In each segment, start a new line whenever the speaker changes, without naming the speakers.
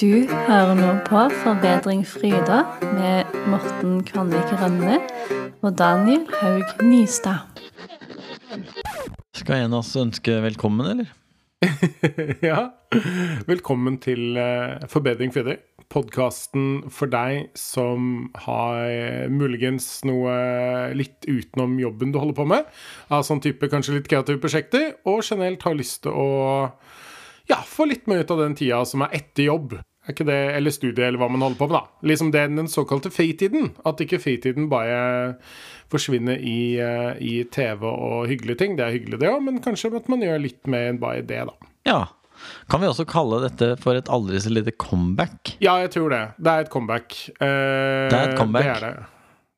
Du hører nå på Forbedring Fryda med Morten Kvanvik Rønne og Daniel Haug Nystad.
Skal en av oss ønske velkommen, eller?
ja. Velkommen til uh, Forbedring Fryda. Podkasten for deg som har muligens noe litt utenom jobben du holder på med. Av sånn type kanskje litt kreative prosjekter, og generelt har lyst til å ja, få litt mer ut av den tida som er etter jobb. Er ikke det, Eller studie, eller hva man holder på med, da. Liksom det den såkalte fritiden. At ikke fritiden bare forsvinner i, uh, i TV og hyggelige ting. Det er hyggelig, det òg, men kanskje at man gjør litt mer enn bare det, da.
Ja. Kan vi også kalle dette for et aldri så lite comeback?
Ja, jeg tror det. Det er et comeback. Eh,
det er et comeback.
Det er det.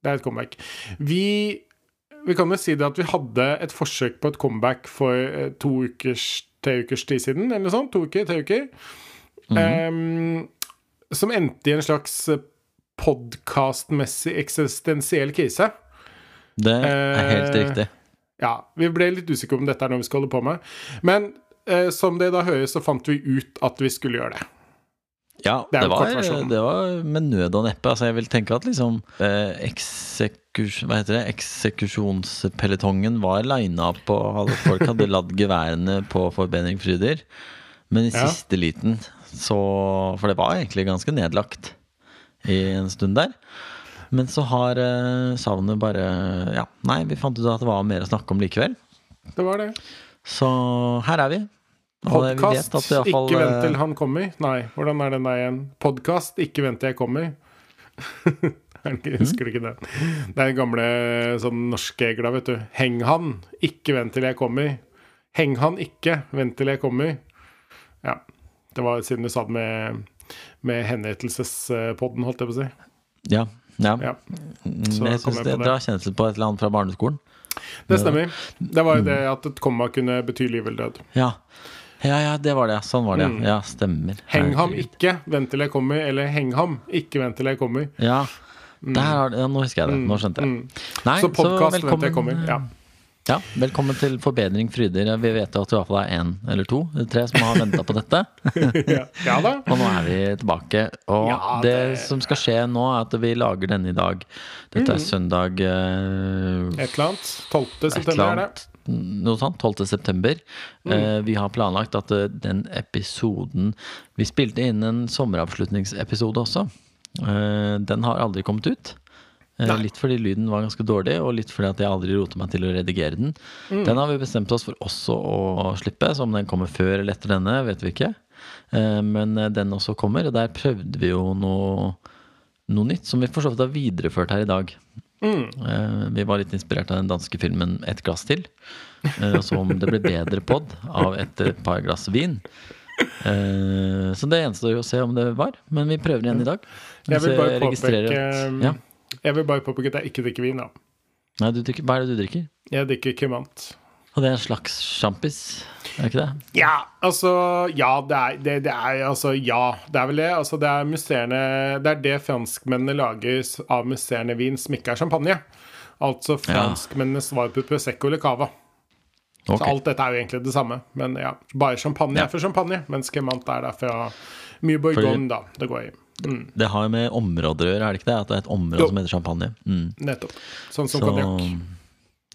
Det er et comeback. Vi vi kan jo si det at vi hadde et forsøk på et comeback for to ukers, tre ukers tid siden, eller sånt. To uker, tre uker. Mm um, som endte i en slags podkastmessig eksistensiell krise.
Det er helt uh, riktig.
Ja. Vi ble litt usikre om dette er noe vi skal holde på med. Men uh, som det da høres, så fant vi ut at vi skulle gjøre det.
Ja, det, det, var, det, var, med nød og neppe. Altså, jeg vil tenke at liksom eh, eksekus, Hva heter det? Eksekusjonspelotongen var lina og folk hadde ladd geværene på forbedring Fryder. Men i ja. siste liten så For det var egentlig ganske nedlagt i en stund der. Men så har eh, savnet bare Ja, nei, vi fant ut at det var mer å snakke om likevel.
Det var det.
Så her er vi.
Podkast, ikke vent til han kommer. Nei, hvordan er den der igjen? Podkast, ikke vent til jeg kommer. jeg husker du ikke det? Det er den gamle sånn norske egla, vet du. Heng han, ikke vent til jeg kommer. Heng han ikke, vent til jeg kommer. Ja. Det var siden du sa det med, med henrettelsespodden, holdt jeg på å si.
Ja. ja. ja. Så jeg syns det drar kjensel på et eller annet fra barneskolen.
Det stemmer. Det var jo det at et komma kunne bety liv eller død.
Ja. Ja, ja, det var det. Sånn var det. Mm. Ja, stemmer.
Heng ham ikke, vent til jeg kommer. Eller heng ham, ikke vent til jeg kommer.
Ja, mm. Der, ja nå husker jeg det. Nå skjønte jeg.
Mm. Nei, så podkast, vent til jeg kommer. Ja.
Ja, velkommen til Forbedring Fryder. Vi vet jo at det i hvert fall er én eller to, tre, som har venta på dette.
ja, da.
Og nå er vi tilbake. Og ja, det... det... som skal skje nå, er at vi lager denne i dag. Dette er mm. søndag uh...
Et eller annet. 12. september er det
noe sånt. 12. september. Mm. Uh, vi har planlagt at uh, den episoden Vi spilte inn en sommeravslutningsepisode også. Den har aldri kommet ut. Litt fordi lyden var ganske dårlig, og litt fordi at jeg aldri roter meg til å redigere den. Mm. Den har vi bestemt oss for også å slippe, så om den kommer før eller etter denne, vet vi ikke. men den også kommer, og der prøvde vi jo noe, noe nytt som vi for så vidt har videreført her i dag. Mm. Vi var litt inspirert av den danske filmen 'Et glass til'. og så om det ble bedre pod av et par glass vin. Så det gjenstår jo å se om det var, men vi prøver igjen i dag.
Jeg vil bare påpeke ja. Jeg vil bare påpeke at jeg ikke drikker vin, da.
Nei, drikker, Hva er det du drikker?
Jeg drikker Kimant.
Og det er en slags sjampis, er det ikke det?
Ja, altså Ja, det er, det, det er altså Ja, det er vel det. Altså, det er musserende Det er det franskmennene lager av musserende vin som ikke er champagne. Altså franskmennenes svar på Prosecco eller Cava. Okay. Så alt dette er jo egentlig det samme. Men ja, bare champagne ja. er for champagne, mens Cremant er der fra mye bourgogne, da. Det går i.
Mm. Det har jo med områder å gjøre, er det ikke det? At det er et område jo. som heter champagne. Mm.
Nettopp. Sånn som konjakk.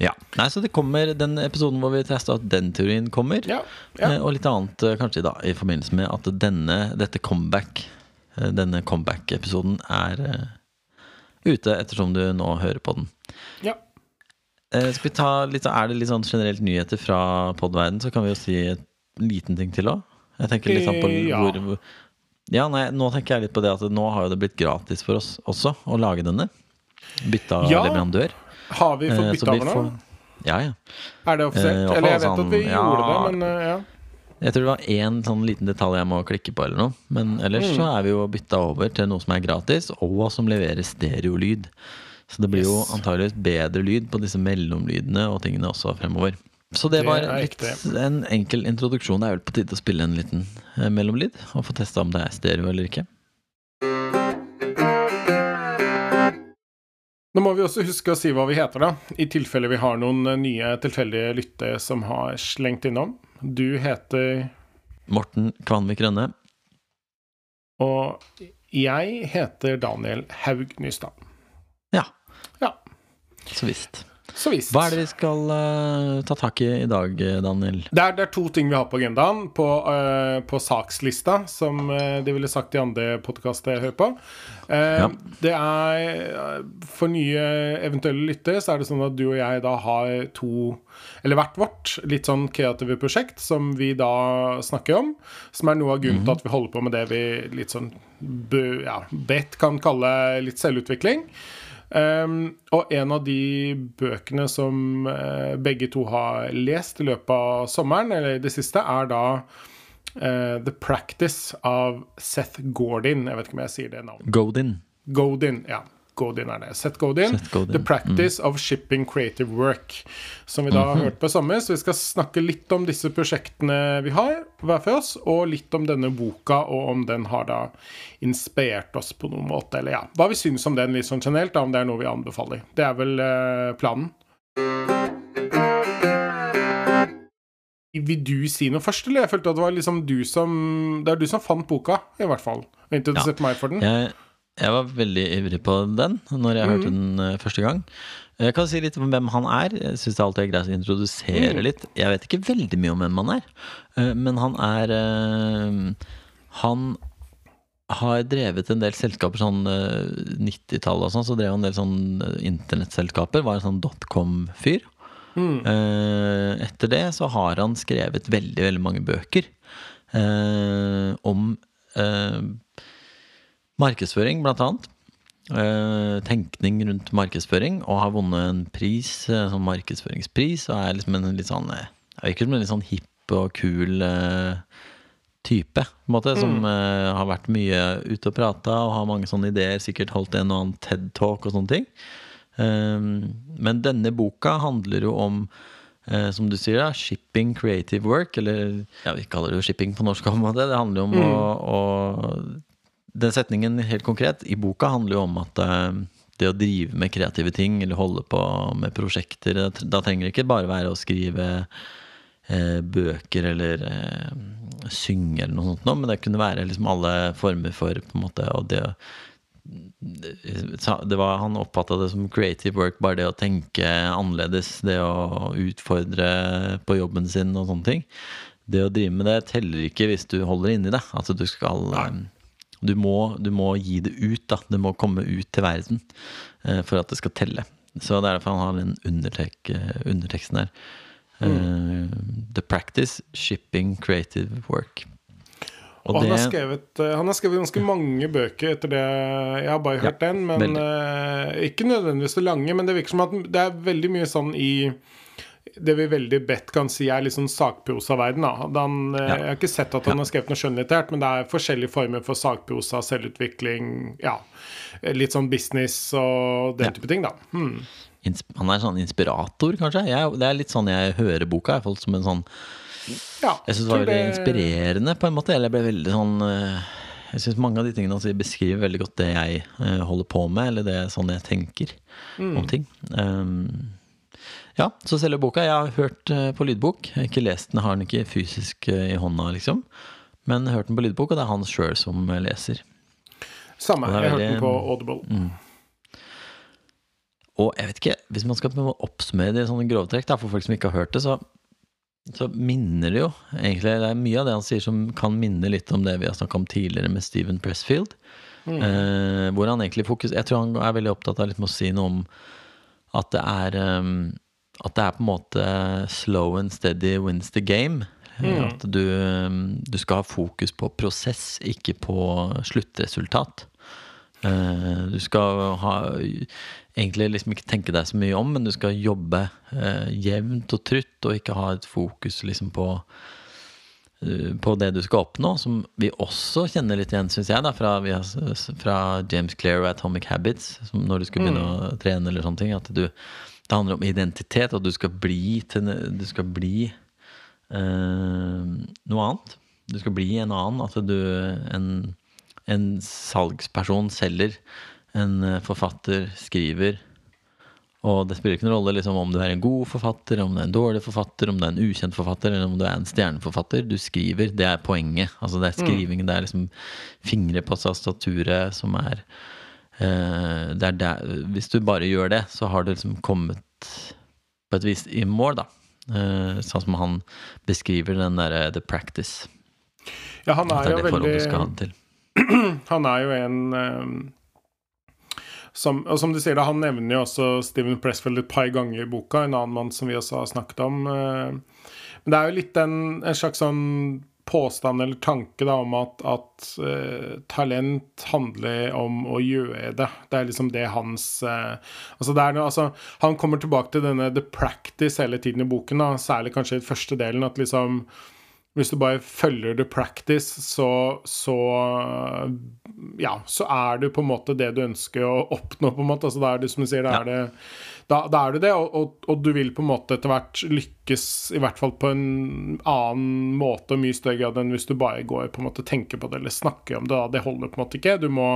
Ja. Nei, så det kommer den episoden hvor vi testa at den teorien kommer. Ja, ja. Eh, og litt annet eh, kanskje da i forbindelse med at denne, dette comeback eh, Denne comeback-episoden er ute ettersom du nå hører på den.
Ja.
skal vi ta litt, Er det litt sånn generelt nyheter fra podverden, så kan vi jo si en liten ting til òg. Jeg tenker litt sånn på hvor Ja, nei, nå tenker jeg litt på det at nå har det blitt gratis for oss også å lage denne. Bytta ja. leverandør.
Har vi fått eh, bytte av nå?
Ja, ja.
Er det offisielt? Eh, Eller jeg vet sånn, at vi ja, gjorde det, men uh, ja.
Jeg tror det var én sånn liten detalj jeg må klikke på, eller noe. Men ellers mm. så er vi jo bytta over til noe som er gratis, og som leverer stereolyd. Så det blir yes. jo antageligvis bedre lyd på disse mellomlydene og tingene også fremover. Så det, det var litt, en enkel introduksjon. Det er vel på tide å spille en liten mellomlyd og få testa om det er stereo eller ikke.
Nå må vi også huske å si hva vi heter, da, i tilfelle vi har noen eh, nye tilfeldige lyttere som har slengt innom. Du heter
Morten Kvanvik Rønne.
Og jeg heter Daniel Haug Nystad.
Ja,
Ja,
så visst.
Så visst.
Hva er det vi skal uh, ta tak i i dag, eh, Daniel?
Det er, det er to ting vi har på agendaen. På, uh, på sakslista, som uh, de ville sagt i andre podkaster jeg hører på. Eh,
Ja.
Det er For nye eventuelle lyttere så er det sånn at du og jeg da har to Eller hvert vårt litt sånn kreative prosjekt som vi da snakker om. Som er noe av grunnen til at vi holder på med det vi litt sånn ja, bredt kan kalle litt selvutvikling. Um, og en av de bøkene som uh, begge to har lest i løpet av sommeren, eller det siste, er da uh, The Practice av Seth Gordon. Jeg vet ikke om jeg sier det navnet.
Godin.
Godin, ja. Godin er det. Seth Godin.
Seth Godin,
The Practice of Shipping Creative Work. Som vi da har hørt på i sommer. Så vi skal snakke litt om disse prosjektene vi har, hver for oss, og litt om denne boka, og om den har da inspirert oss på noen måte. Eller ja, hva vi syns om den litt sånn generelt, da, om det er noe vi anbefaler. Det er vel eh, planen. Vil du si noe først, eller? Jeg følte at det var liksom du som Det er du som fant boka, i hvert fall. Og introduserte meg for den.
Jeg, jeg var veldig ivrig på den når jeg hørte den eh, første gang. Jeg kan si litt om hvem han er. Jeg syns det alltid er greit å introdusere litt. Jeg vet ikke veldig mye om hvem han er, eh, men han er eh, Han har drevet en del selskaper sånn eh, 90-tallet og sånn, så drev han en del sånn eh, internettselskaper. Var en sånn dotcom-fyr. Mm. etter det så har han skrevet veldig, veldig mange bøker eh, om eh, markedsføring, blant annet. Eh, tenkning rundt markedsføring, og har vunnet en pris, eh, sånn markedsføringspris, og er liksom en litt sånn eh, Jeg virker som en litt sånn hipp og kul type, på en måte, som eh, har vært mye ute og prata og har mange sånne ideer, sikkert holdt en og annen TED-talk og sånne ting. Um, men denne boka handler jo om, som du sier, da, shipping creative work. Eller ja, vi kaller det jo shipping på norsk. på en måte. Det handler jo om å, å Den setningen helt konkret i boka handler jo om at eh, det å drive med kreative ting, eller holde på med prosjekter, da, trenger det ikke bare være å skrive eh, bøker eller eh, synge eller noe sånt, men det kunne være liksom alle former for på en måte, og det, det var, Han oppfatta det som creative work, bare det å tenke annerledes, det å utfordre på jobben sin og sånne ting. Det å drive med det teller ikke hvis du holder inni det. Altså du skal eh, du må, du må gi det ut, da. Det må komme ut til verden eh, for at det skal telle. Så det er derfor han har den undertek, eh, underteksten der. Eh, the practice, shipping, creative work.
Og han, har skrevet, han har skrevet ganske mange bøker etter det. Jeg har bare hørt
Ja,
den, men
veldig.
ikke nødvendigvis så lange. Men det virker som at det er veldig mye sånn i det vi veldig bedt kan si er litt sånn sakprosaverden. Han, eh,
Ja.
Jeg har ikke sett at han har skrevet noe skjønnlitterært, men det er forskjellige former for sakprosa, selvutvikling, ja, litt sånn business og den
Ja.
type ting, da. Hmm.
Han er sånn inspirator, kanskje. Jeg, det er litt sånn jeg hører boka. Fått som en sånn
Ja,
Jeg syns det var veldig
det-
inspirerende, på en måte. Eller jeg ble veldig sånn eh, Jeg syns mange av de tingene han sier, beskriver veldig godt det jeg eh, holder på med, eller det sånn jeg tenker
Mm.
om ting. Um, ja, så selger boka. Jeg har hørt eh, på lydbok. Jeg har ikke lest den, har den ikke fysisk eh, i hånda, liksom. Men hørt den på lydbok, og det er han sjøl som eh, leser.
Samme.
jeg har hørt
Jeg hørte den på Audible.
Og jeg vet ikke, hvis man skal oppsummere det i sånne grove trekk, for folk som ikke har hørt det, så, så minner det jo egentlig Det er mye av det han sier som kan minne litt om det vi har snakka om tidligere med Steven Pressfield. Eh, hvor han egentlig fokus Jeg tror han er veldig opptatt av litt med å si noe om at det er eh, At det er på en måte slow and steady wins the game. Mm. At du, eh, du skal ha fokus på prosess, ikke på sluttresultat. Eh, du skal ha egentlig liksom ikke tenke deg så mye om, men du skal jobbe eh, jevnt og trutt, og ikke ha et fokus liksom på eh, på det du skal oppnå, som vi også kjenner litt igjen, syns jeg, da, fra, fra James Clear og Atomic Habits, som når du skal begynne å trene eller sånne ting. At du, det handler om identitet, og du skal bli til Du skal bli uh, noe annet. Du skal bli en annen. At du en, en salgsperson selger. En eh, forfatter skriver. Og det spiller ikke noen rolle liksom, om du er en god forfatter, om du er en dårlig forfatter, om du er en ukjent forfatter, eller om du er en stjerneforfatter. Du skriver. Det er poenget. Altså, det er skrivingen. Det er liksom fingre på tastaturet som er der, Hvis du bare gjør det, så har du liksom kommet på et vis i mål, da. Eh, sånn som han beskriver den derre the practice.
Ja, han er
er
jo veldig. Han er jo en eh, som, Og som du sier, da, han nevner jo også Steven Pressfield et par ganger i boka, en annen mann som vi også har snakket om. eh, men det er jo litt en, en slags sånn påstand eller tanke da, om at, at uh, talent handler om å gjøre det. Det er liksom det hans uh, altså det noe, altså, Han kommer tilbake til denne the practice hele tiden i boken, da, særlig kanskje i første delen. at liksom hvis du bare følger the practice, så, så Ja, så er du på en måte det du ønsker å oppnå, på en måte. Altså, da er du, som du sier, da er det da, da er du det, og, og, og du vil på en måte etter hvert lykkes, i hvert fall på en annen måte og mye større grad enn hvis du bare går på en måte tenker på det eller snakker om det. Da. Det holder på en måte ikke. Du må,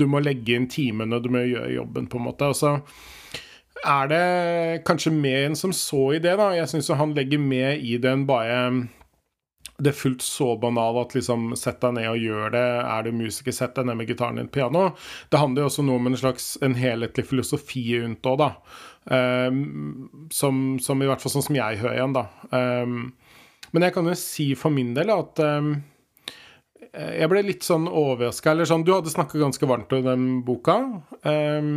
du må legge inn timene, du må gjøre jobben, på en måte. Og så er det kanskje mer enn som så i det, da. Jeg syns han legger mer i det enn bare det er fullt så banalt at liksom sett deg ned og gjør det. Er du musiker, sett deg ned med gitaren din, piano. Det handler jo også noe om en slags en helhetlig filosofi rundt òg, da. Um, som, som, i hvert fall sånn som jeg hører igjen, da. Um, men jeg kan jo si for min del at um, jeg ble litt sånn overraska. Eller sånn, du hadde snakka ganske varmt om den boka, uh,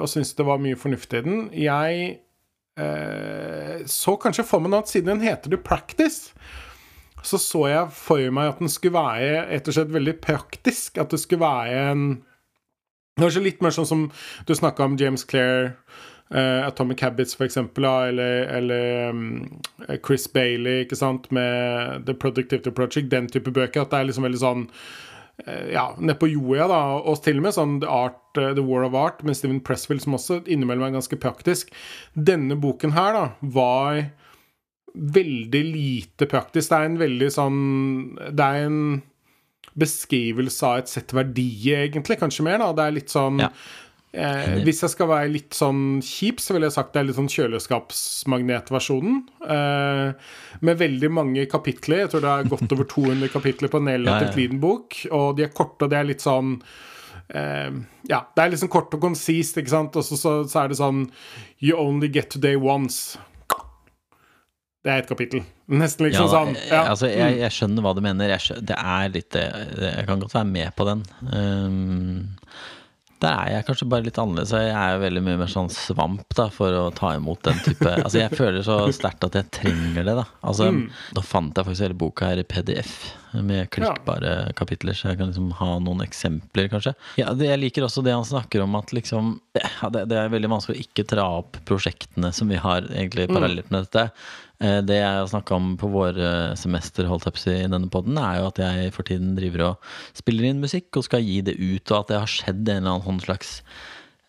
og syntes det var mye fornuftig i den. Jeg så kanskje for meg nå at siden den heter The Practice, så så jeg for meg at den skulle være slett veldig praktisk. At det skulle være en Kanskje litt mer sånn som du snakka om James Clair, uh, Atomic Habits, eksempel, eller, eller um, Chris Bailey, ikke sant, med The Productivity Project, den type bøker. At det er liksom veldig sånn ja, nede på jorda, da. Og til og med sånn The, Art, uh, The War of Art med Steven Pressfield, som også innimellom er ganske praktisk. Denne boken her, da, var veldig lite praktisk. Det er en veldig sånn Det er en beskrivelse av et sett verdier, egentlig, kanskje mer. da, Det er litt sånn
Ja.
Eh, Hvis jeg skal være litt sånn kjip, så ville jeg sagt det er litt sånn kjøleskapsmagnetversjonen. Eh, med veldig mange kapitler. Jeg tror det er godt over 200 kapitler på en relativt liten bok. Og de er korte, og det er litt sånn eh, Ja, det er liksom kort og konsist, ikke sant? Og så, så, så er det sånn You only get today once. Det er et kapittel. Nesten liksom
Ja,
sånn. Ja.
Altså, jeg, jeg skjønner hva du mener. Jeg, skjønner, det er litt det. Jeg kan godt være med på den. Um, der er jeg kanskje bare litt annerledes. Jeg er jo veldig mye mer sånn svamp da, for å ta imot den type Altså, jeg føler så sterkt at jeg trenger det, da. Altså,
Mm.
Da fant jeg faktisk hele boka her i PDF med klikkbare kapitler, så jeg kan liksom ha noen eksempler, kanskje. Ja, det, Jeg liker også det han snakker om, at liksom ja, det, det er veldig vanskelig å ikke tra opp prosjektene som vi har egentlig parallelt med dette. Eh, Det jeg har snakka om på vårsemester holdt jeg på i denne podden, er jo at jeg for tiden driver og spiller inn musikk og skal gi det ut, og at det har skjedd en eller annen sånn slags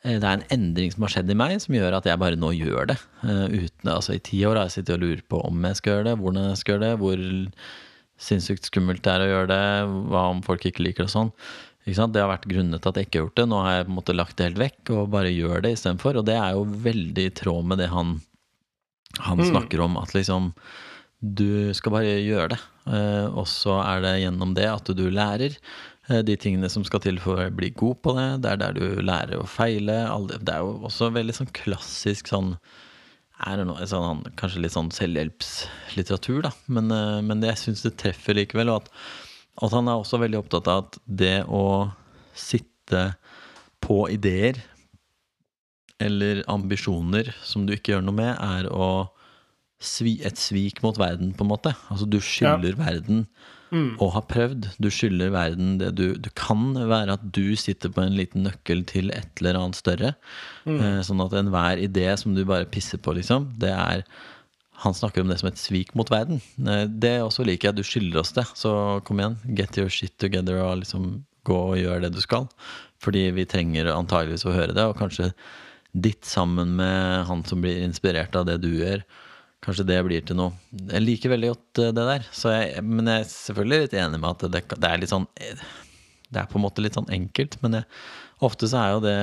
eh, det er en endring som har skjedd i meg, som gjør at jeg bare nå gjør det. Eh, uten, altså I ti år har jeg sittet og lurt på om jeg skal gjøre det, hvordan jeg skal gjøre det, hvor sinnssykt skummelt det er å gjøre det, hva om folk ikke liker det sånn. Det har vært grunnene til at jeg ikke har gjort det. Nå har jeg på en måte lagt det helt vekk og bare gjør det istedenfor. Og det er jo veldig i tråd med det han, han
Mm.
snakker om, at liksom du skal bare gjøre det. Eh, og så er det gjennom det at du lærer eh, de tingene som skal til for å bli god på det. Det er der du lærer å feile. Det er jo også veldig sånn klassisk sånn det noe, sånn, Kanskje litt sånn selvhjelpslitteratur, da. Men, eh, men jeg syns det treffer likevel. Og at, at han er også veldig opptatt av at det å sitte på ideer eller ambisjoner som du ikke gjør noe med, er å svi, et svik mot verden, på en måte. Altså du skylder verden
Mm.
og har prøvd. Du skylder verden det du Du kan være at du sitter på en liten nøkkel til et eller annet større. Eh, sånn at enhver idé som du bare pisser på, liksom, det er han snakker om det som et svik mot verden. Eh, Det også liker jeg. Du skylder oss det. Så kom igjen, get your shit together og liksom gå og gjør det du skal. Fordi vi trenger antageligvis å høre det, og kanskje ditt sammen med han som blir inspirert av det du gjør. Kanskje det blir til noe. Jeg liker veldig godt eh, det der. Så jeg, men jeg er selvfølgelig litt enig med at det, det er litt sånn eh, Det er på en måte litt sånn enkelt, men jeg, ofte så er jo det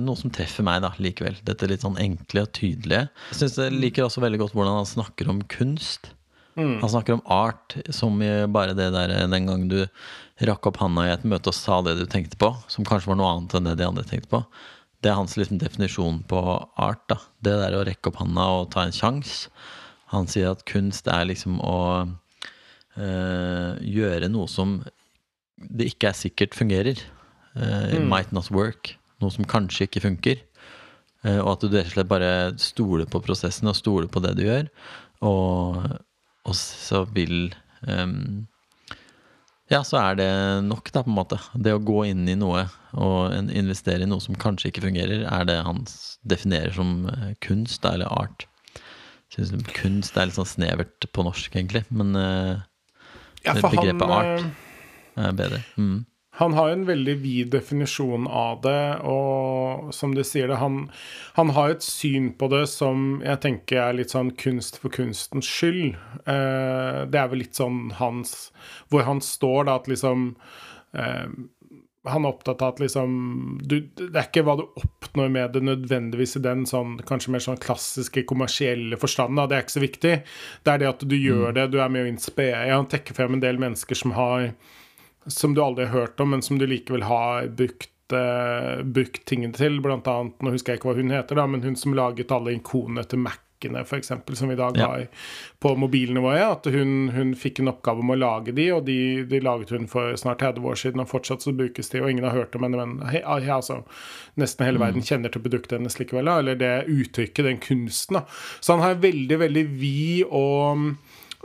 noe som treffer meg da, likevel. Dette litt sånn enkle og tydelige. Jeg synes jeg liker også veldig godt hvordan han snakker om kunst. Han snakker om art som bare det der den gang du rakk opp handa i et møte og sa det du tenkte på, som kanskje var noe annet enn det de andre tenkte på. Det er hans liksom definisjon på art. da Det der å rekke opp handa og ta en sjanse. Han sier at kunst er liksom å øh, gjøre noe som det ikke er sikkert fungerer. Uh, it might not work. Noe som kanskje ikke funker. Uh, og at du rett og slett bare stoler på prosessen og stoler på det du gjør. Og, og så vil ehm, Ja, så er det nok, da, på en måte. Det å gå inn i noe og investere i noe som kanskje ikke fungerer, er det han definerer som eh, kunst, da, eller art. Synes kunst er litt sånn snevert på norsk, egentlig. Men eh,
Ja, begrepet han,
art
eh,
er bedre. Mm.
Han har jo en veldig vid definisjon av det, og som du sier det, han, han har et syn på det som jeg tenker er litt sånn kunst for kunstens skyld. Eh, det er vel litt sånn hans Hvor han står, da, at liksom eh, han er opptatt av at liksom du, Det er ikke hva du oppnår med det nødvendigvis i den sånn, kanskje mer sånn klassiske kommersielle forstanden. Det er ikke så viktig. Det er det at du gjør det, du er med å inspirere. Han trekker frem en del mennesker som har Som du aldri har hørt om, men som du likevel har brukt uh, brukt tingene til. Blant annet, nå husker jeg ikke hva hun heter, da, men hun som laget alle ikonene til Mac-ene, f.eks., som vi i dag
Ja.
har på mobilene våre. At hun, hun fikk en oppgave om å lage de, og de, de laget hun for snart 30 år siden, og fortsatt så brukes de, og ingen har hørt om henne, men he, he, altså, nesten hele verden kjenner til produktet hennes likevel, da, eller det uttrykket, den kunsten. da. Så han har veldig, veldig vid og,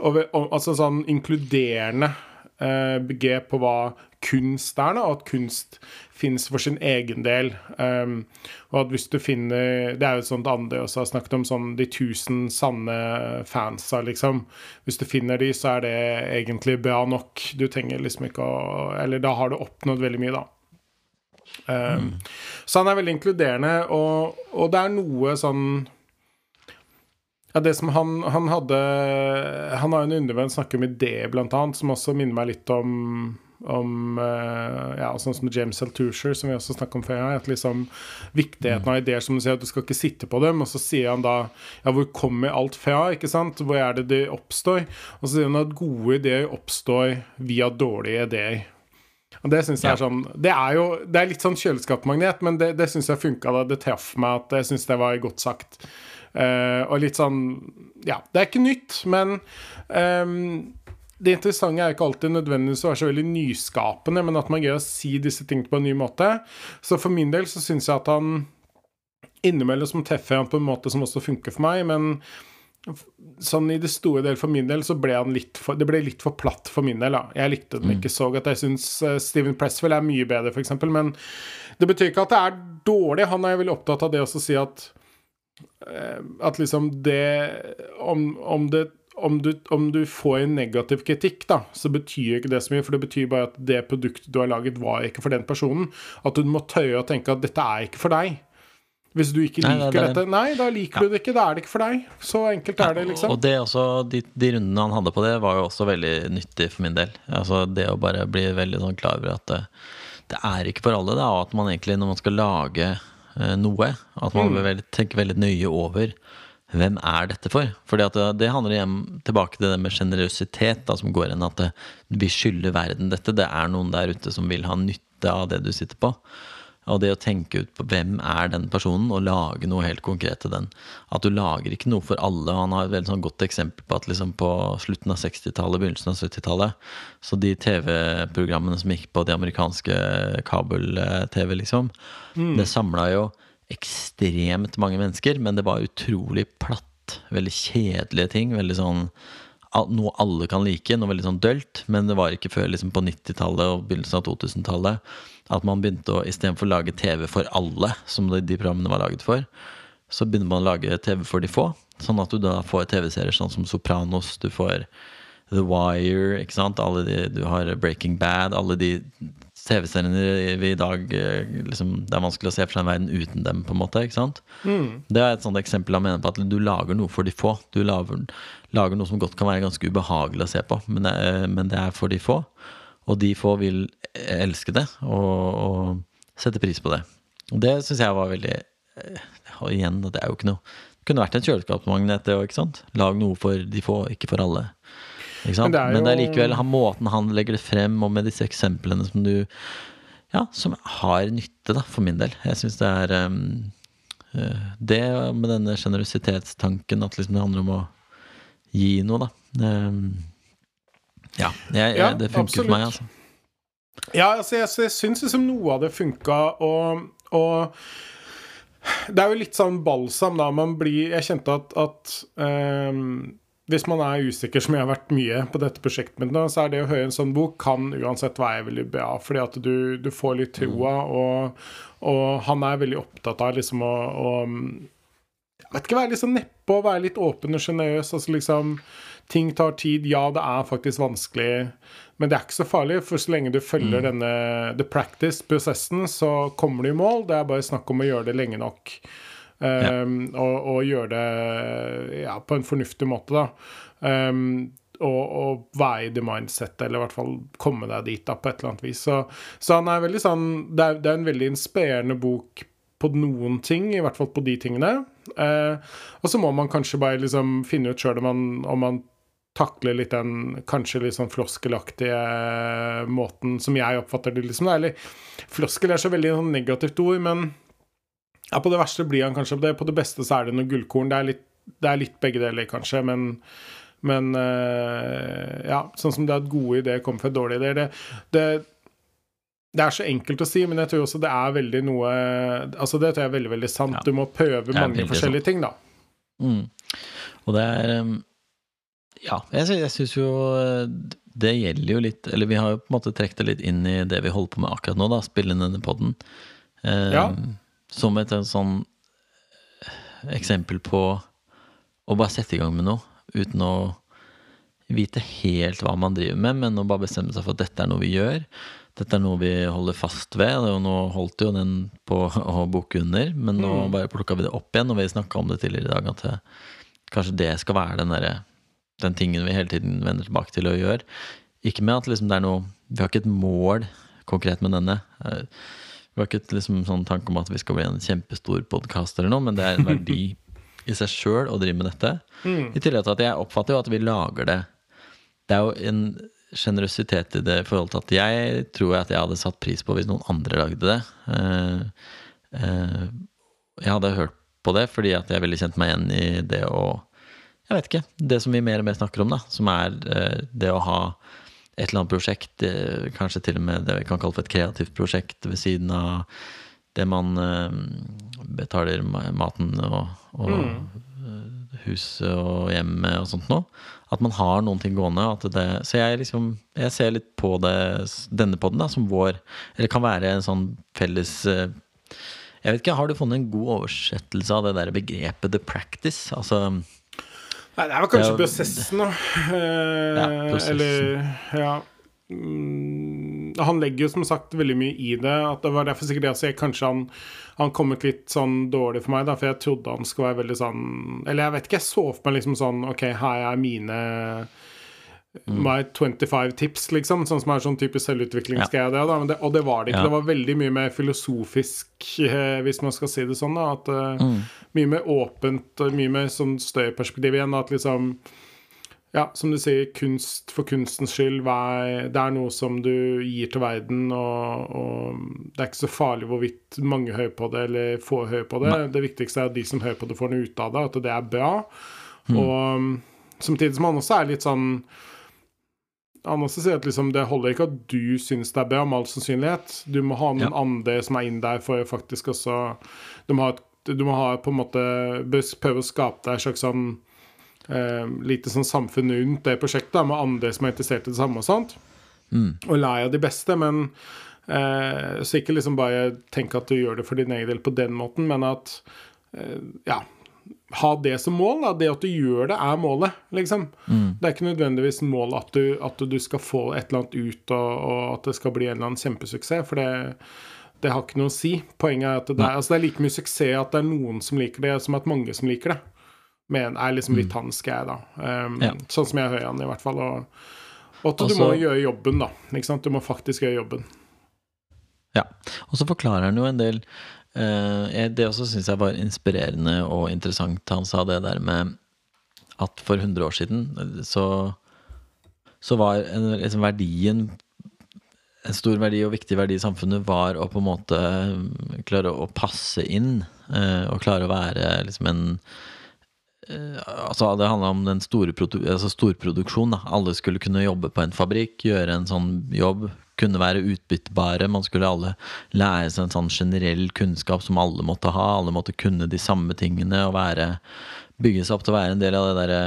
og, og altså sånn inkluderende begrep på hva kunst er, da, og at kunst finnes for sin egen del. Um, og at hvis du finner Det er jo sånt andre også har snakket om, sånn de tusen sanne fansa, liksom. Hvis du finner de, så er det egentlig bra nok. Du trenger liksom ikke å Eller da har du oppnådd veldig mye, da. Um, Så han er veldig inkluderende, og, og det er noe sånn ja, det som han, han hadde Han har en undervenn snakker om ideer, blant annet, som også minner meg litt om om eh, ja, sånn som James Altucher, som vi også snakket om før. At liksom Viktigheten av ideer som du sier, at du skal ikke sitte på dem. Og så sier han da Ja, hvor kommer alt fra? ikke sant? Hvor er det det oppstår? Og så sier han at gode ideer oppstår via dårlige ideer. Og det synes jeg er sånn Det er jo Det er litt sånn kjøleskapsmagnet, men det, det syns jeg funka da. Det traff meg at jeg syns det var godt sagt. Eh, og litt sånn Ja, det er ikke nytt, men um, det interessante er ikke alltid nødvendigvis å være så veldig nyskapende, men at man greier å si disse tingene på en ny måte. Så for min del så syns jeg at han innimellom treffer han på en måte som også funker for meg, men sånn i det store del for min del så ble han litt for Det ble litt for platt for min del, da. Jeg likte den ikke så godt. Jeg syns Steven Presswell er mye bedre, f.eks., men det betyr ikke at det er dårlig. Han er veldig opptatt av det også å si at eh, At liksom det Om, om det om du, om du får en negativ kritikk, da, så betyr ikke det så mye. For det betyr bare at det produktet du har laget, var ikke for den personen. At du må tøye å tenke at dette er ikke for deg. Hvis du ikke
Nei,
liker
det er det.
dette Nei, da liker du det ikke. Da er det ikke for deg. Så enkelt er det, liksom.
Og det også, de, de rundene han hadde på det, var jo også veldig nyttig for min del. Altså Det å bare bli veldig sånn klar over at det, det er ikke for alle, da, og at man egentlig, når man skal lage eh, noe, at man vil tenke veldig nøye over hvem er dette for? For det, det handler igjen tilbake til det med sjenerøsitet, som går inn at det, vi skylder verden dette. Det er noen der ute som vil ha nytte av det du sitter på. Og det å tenke ut på hvem er den personen, og lage noe helt konkret til den. At du lager ikke noe for alle. Han har et veldig sånn godt eksempel på at liksom på slutten av 60-tallet, begynnelsen av 70-tallet, så de TV-programmene som gikk på de amerikanske kabel-TV, liksom, det samla jo ekstremt mange mennesker, men det var utrolig platt. Veldig kjedelige ting. Veldig sånn noe alle kan like, noe veldig sånn dølt. Men det var ikke før liksom på 90-tallet og begynnelsen av 2000-tallet at man begynte å istedenfor å lage TV for alle, som de, de programmene var laget for, så begynner man å lage TV for de få. Sånn at du da får TV-serier sånn som Sopranos, du får The Wire, ikke sant? Alle de, du har Breaking Bad, alle de TV-seriene vi i dag eh, liksom, Det er vanskelig å se for seg en verden uten dem, på en måte. ikke sant? Det er et sånt eksempel han mener på at du lager noe for de få. Du lager, lager noe som godt kan være ganske ubehagelig å se på, men det, er- men det er for de få. og de få vil elske det og, og sette pris på det. Og det syns jeg var veldig eh, Og igjen, det er jo ikke noe Det kunne vært en kjøleskapsmagnet, det òg? Lag noe for de få, ikke for alle. Men det er. Men det er likevel han, måten han legger det frem, og med disse eksemplene som du Ja, som har nytte, da, for min del. Jeg syns det er um, Det med denne sjenerøsitetstanken, at liksom det handler om å gi noe, da. Um, ja, jeg, jeg, det funker for meg, altså.
Ja, altså, jeg, jeg syns liksom noe av det funka, og, og, Det er jo litt sånn balsam, da. Man blir Jeg kjente at, at um, hvis man er usikker, som jeg har vært mye på dette prosjektet mitt nå, så er det å høre en sånn bok kan uansett være veldig bra. Fordi at du, du får litt troa, mm. og, og, han er veldig opptatt av liksom å, å jeg vet ikke, være litt sånn nedpå, være litt åpen og sjenerøs. Altså liksom Ting tar tid. Ja, det er faktisk vanskelig. Men det er ikke så farlig, for så lenge du følger mm. denne the practice-prosessen, så kommer du i mål. Det er bare snakk om å gjøre det lenge nok. Um, og, og, gjøre det ja, på en fornuftig måte, da. Um, og, og, være i the mindset, eller i hvert fall komme deg dit da, på et eller annet vis. Så, så han er veldig sånn det er, det er, en veldig inspirerende bok på noen ting, i hvert fall på de tingene. Uh, og så må man kanskje bare liksom finne ut sjøl om, om, man takler litt den kanskje litt sånn floskelaktige måten som jeg oppfatter det, liksom. Eller floskel er så veldig sånn negativt ord, men ja, på det verste blir han kanskje på det. På det beste så er det noe gullkorn. Det er litt, det er litt begge deler, kanskje, men men uh, ja, sånn som det at gode ideer kommer fra dårlige ideer det, det, det, er så enkelt å si, men jeg tror også det er veldig noe Altså Det tror jeg er veldig veldig sant. Ja. Du må prøve mange forskjellige sant. ting, da.
Mm. Og det er ja, jeg, jeg syns jo eh, det gjelder jo litt Eller vi har jo på en måte trukket det litt inn i det vi holder på med akkurat nå, da. Spille inn denne poden. Uh, ja. Som et sånn eh, eksempel på å bare sette i gang med noe uten å vite helt hva man driver med, men å bare bestemme seg for at dette er noe vi gjør. Dette er noe vi holder fast ved. Og nå holdt jo den på å bukke under, men nå mm. bare plukka vi det opp igjen. Og vi snakka om det tidligere i dag, at kanskje det skal være den der, den tingen vi hele tiden vender tilbake til å gjøre. Ikke med at liksom det er noe Vi har ikke et mål konkret med denne. Vi har ikke liksom sånn tanke om at vi skal bli en kjempestor podkast men det er en verdi i seg sjøl å drive med dette. Mm. I tillegg til at jeg oppfatter jo at vi lager det Det er jo en sjenerøsitet i det i forhold til at jeg tror at jeg hadde satt pris på hvis noen andre lagde det. Eh, eh, jeg hadde hørt på det fordi at jeg ville kjent meg igjen i det å jeg vet ikke. Det som vi mer og mer snakker om, da, som er eh, det å ha et eller annet prosjekt, eh, kanskje til og med det vi kan kalle for et kreativt prosjekt ved siden av det man eh, betaler maten og, og mm. huset og hjemmet og sånt noe. At man har noen ting gående. Det, så jeg liksom Jeg ser litt på det, denne poden som vår Eller kan være en sånn felles Jeg vet ikke, Har du funnet en god oversettelse av det der begrepet 'the practice'? Altså
Nei, det er vel kanskje prosessen, da. Eh, ja, prosessen. Eller ja. Mm, han legger jo som sagt veldig mye i det. At det var derfor sikkert jeg kanskje han Han kommet litt sånn dårlig for meg, da, for jeg trodde han skulle være veldig sånn Eller jeg vet ikke, jeg så for meg liksom sånn OK, her er mine. My 25 tips, liksom. Sånn som er sånn typisk selvutviklingsgreie. Ja. Det, og det var det ikke. Ja. Det var veldig mye mer filosofisk, eh, hvis man skal si det sånn. Da, at, eh, mm. Mye mer åpent og mye mer sånn større perspektiv igjen. At liksom Ja, som du sier, kunst for kunstens skyld. det er noe som du gir til verden, og, og, det er ikke så farlig hvorvidt mange hører på det eller få hører på det. Nei. Det viktigste er at de som hører på det, får noe ut av det, at det er bra. Mm. Og samtidig som han også er litt sånn han også sier at liksom, det holder ikke at du syns det er bra, med all sannsynlighet. Du må ha noen ja. andre som er inn der for å faktisk også Du må ha, du må ha på en måte prøve å skape deg et slags sånn eh, lite sånn samfunn rundt det prosjektet, da, med andre som er interessert i det samme og sånt. Mm. Og lære av de beste, men eh, så ikke liksom bare tenk at du gjør det for din egen del på den måten, men at eh, ja, ha det som mål. Da. Det at du gjør det, er målet, liksom. Mm. Det er ikke nødvendigvis mål at du, at du, skal få et eller annet ut, og, og, at det skal bli en eller annen kjempesuksess. For det, det har ikke noe å si. Poenget er at det er, altså det er like mye suksess at det er noen som liker det, som at mange som liker det. Men er liksom litt mm. hans greie, da. Um, ja. Sånn som jeg hører han, i hvert fall. Og, Og at du
Også-
må gjøre jobben, da. Du må faktisk gjøre jobben.
Ja. Og så forklarer han jo en del Det også syns jeg var inspirerende og interessant. Han sa det der med at for 100 år siden eh, så, så var en, liksom verdien en stor verdi og viktig verdi i samfunnet var å på en måte eh, klare å passe inn. eh, og klare å være liksom en eh, Altså Det handla om den store altså storproduksjon. Alle skulle kunne jobbe på en fabrikk, gjøre en sånn jobb. Kunne være utbyttbare. Man skulle alle lære seg en sånn generell kunnskap som alle måtte ha. Alle måtte kunne de samme tingene og være bygge seg opp til å være en del av det derre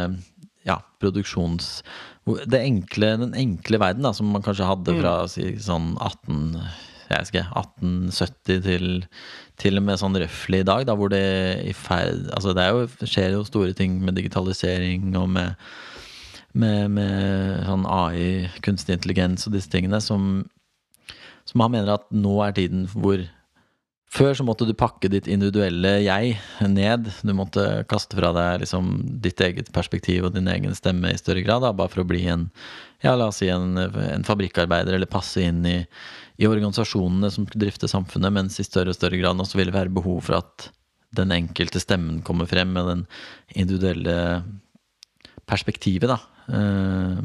ja, produksjons... Det enkle, den enkle verden da, som man kanskje hadde fra si, sånn 18... Jeg ikke, 1870 til til og med sånn røftlig i dag, da, hvor det i ferd Altså, det er jo, skjer jo store ting med digitalisering og med, med, med sånn AI, kunstig intelligens og disse tingene, som, som han mener at nå er tiden hvor før så måtte du pakke ditt individuelle jeg ned. Du måtte kaste fra deg liksom ditt eget perspektiv og din egen stemme i større grad, da, bare for å bli en ja, la oss si en, en fabrikkarbeider, eller passe inn i, i organisasjonene som drifter samfunnet, mens i større og større grad også vil det være behov for at den enkelte stemmen kommer frem med den individuelle perspektivet, da. Eh,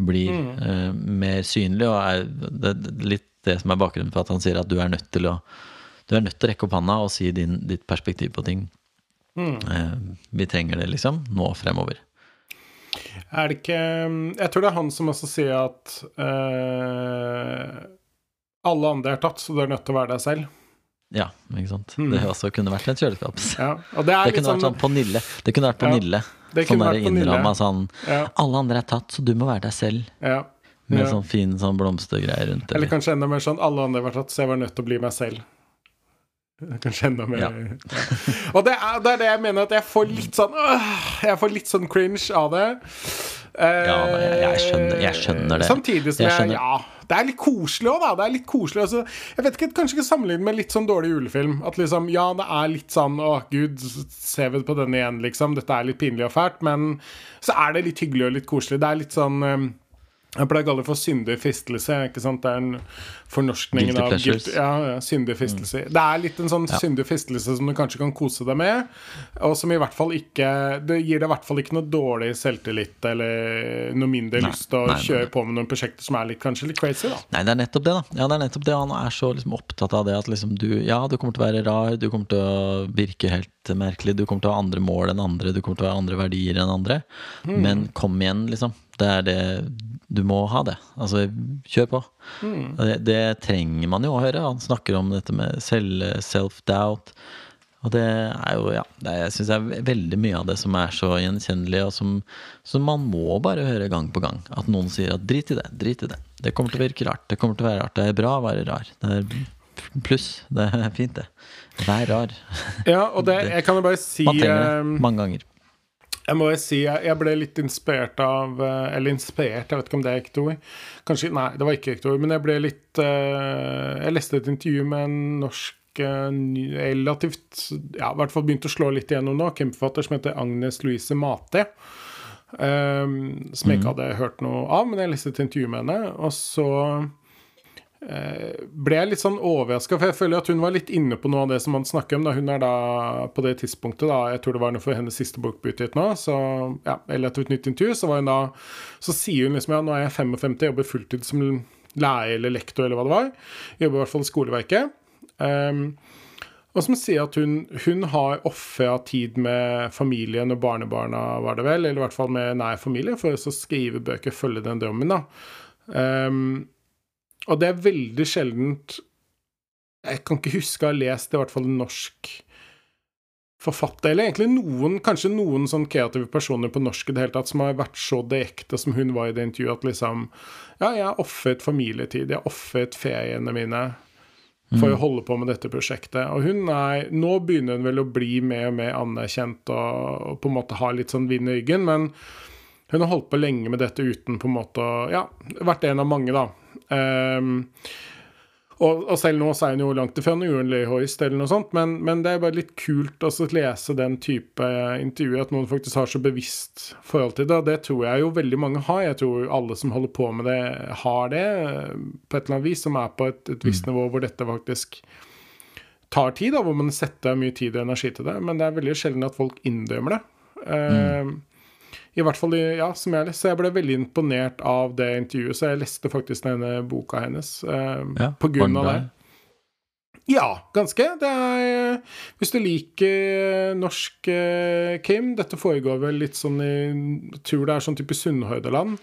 blir eh, mer synlig, og er det, er litt det som er bakgrunnen for at han sier at du er nødt til å du er nødt til å rekke opp handa og si din, ditt perspektiv på ting. Eh, vi trenger det, liksom, nå fremover.
Er det ikke Jeg tror det er han som også sier at eh, alle andre er tatt, så du er nødt til å være deg selv.
Ja, ikke sant. Det også kunne vært et kjøleskap.
Ja, det
Det kunne vært
sånn
sånn på Nille. Det kunne vært på
Ja,
Nille.
det
Sånn der innramma sånn
Ja,
Alle andre er tatt, så du må være deg selv.
ja,
Med sånn fin sånn blomstergreier rundt.
Eller kanskje enda mer sånn alle andre vært tatt, så jeg var nødt til å bli meg selv. Kanskje enda mer
Ja.
ja. Og det er, det er det jeg mener, at jeg får litt sånn øh, Jeg får litt sånn cringe av det. Eh,
Ja, jeg- jeg skjønner- jeg skjønner det.
Samtidig som
Jeg
jeg. Ja, det er litt koselig òg, da. Det er litt koselig altså, Jeg vet ikke, Kanskje ikke sammenligne med litt sånn dårlig julefilm. At liksom, ja, det er litt sånn Å, gud, ser vi på denne igjen, liksom. Dette er litt pinlig og fælt. Men så er det litt hyggelig og litt koselig. Det er litt sånn jeg pleier å kalle det for syndig fristelse. ikke sant? Det er en fornorskning
Guilty
av
pleasures.
guilty- ja, ja, syndig fristelse. Det er litt en sånn syndig fristelse som du kanskje kan kose deg med, og som i hvert fall ikke Det gir deg i hvert fall ikke noe dårlig selvtillit eller noe mindre
Nei,
lyst til å
nei,
kjøre
nei.
på med noen prosjekter som er litt, kanskje litt crazy, da.
Nei, det er nettopp det, da. Ja, det er nettopp det. Han er så liksom opptatt av det at liksom du Ja, du kommer til å være rar, du kommer til å virke helt merkelig, du kommer til å ha andre mål enn andre, du kommer til å ha andre verdier enn andre.
mm.
Men kom igjen, liksom. Det er det Du må ha det. Altså, kjør på. Mm. Det, det trenger man jo å høre. Han snakker om dette med self-doubt. Og det er jo, ja det er, Jeg syns det er veldig mye av det som er så gjenkjennelig, og som, som man må bare høre gang på gang. At noen sier at drit i det, drit i det. Det kommer til å virke rart. Det kommer til å være rart. Det er bra å være rar. Det er pluss. Det er fint, det. Vær rar.
Ja, og det, jeg kan jo bare si
trenger
eh,
det mange ganger.
Jeg må jo si, jeg, jeg ble litt inspirert av eh, Eller inspirert, jeg vet ikke om det er ekte ord. Kanskje, Nei, det var ikke ekte ord. Men jeg ble litt eh, Jeg leste et intervju med en norsk eh, relativt Ja, i hvert fall begynt å slå litt igjennom nå. Krimforfatter som heter Agnes Louise Mate. Um, som jeg ikke hadde hørt noe av, men jeg leste et intervju med henne. Og så ble jeg litt sånn overraska, for jeg føler at hun var litt inne på noe av det som han snakker om. Da. Hun er da på det tidspunktet, da, jeg tror det var noe for hennes siste bok utgitt nå, så ja, eller et nytt intervju, så var hun da Så sier hun liksom ja, nå er jeg 55, jobber fulltid som lærer eller lektor eller hva det var. Jobber i hvert fall i skoleverket. Um, og som sier at hun, hun har ofra tid med familien og barnebarna, var det vel, eller i hvert fall med nær familie, for å skrive bøker, følge den drømmen. da. Um, og det er veldig sjeldent Jeg kan ikke huske å ha lest i hvert fall en norsk forfatter, eller egentlig noen, kanskje noen sånn kreative personer på norsk i det hele tatt, som har vært så direkte som hun var i det intervjuet, at liksom Ja, jeg har ofret familietid, jeg har ofret feriene mine for å holde på med dette prosjektet. Og hun er Nå begynner hun vel å bli mer og mer anerkjent og, og på en måte ha litt sånn vind i ryggen, men hun har holdt på lenge med dette uten på en måte Ja, vært en av mange, da. Ehm, Og, og, selv nå så er hun jo langt ifra noen uendelig hoist eller noe sånt, men, men, det er bare litt kult å lese den type intervjuer, at noen faktisk har så bevisst forhold til det. Og det tror jeg jo veldig mange har. Jeg tror alle som holder på med det, har det på et eller annet vis, som er på et, et visst mm. nivå hvor dette faktisk tar tid, da, hvor man setter mye tid og energi til det. Men det er veldig sjelden at folk innrømmer det. Mm. Uh, I hvert fall ja, som jeg leste. Så jeg ble veldig imponert av det intervjuet, så jeg leste faktisk denne boka hennes eh, ja, på grunn av det. Ja, ganske. Det er Hvis du liker norsk eh, Kim Dette foregår vel litt sånn i Jeg tror det er sånn type Sunnhordland.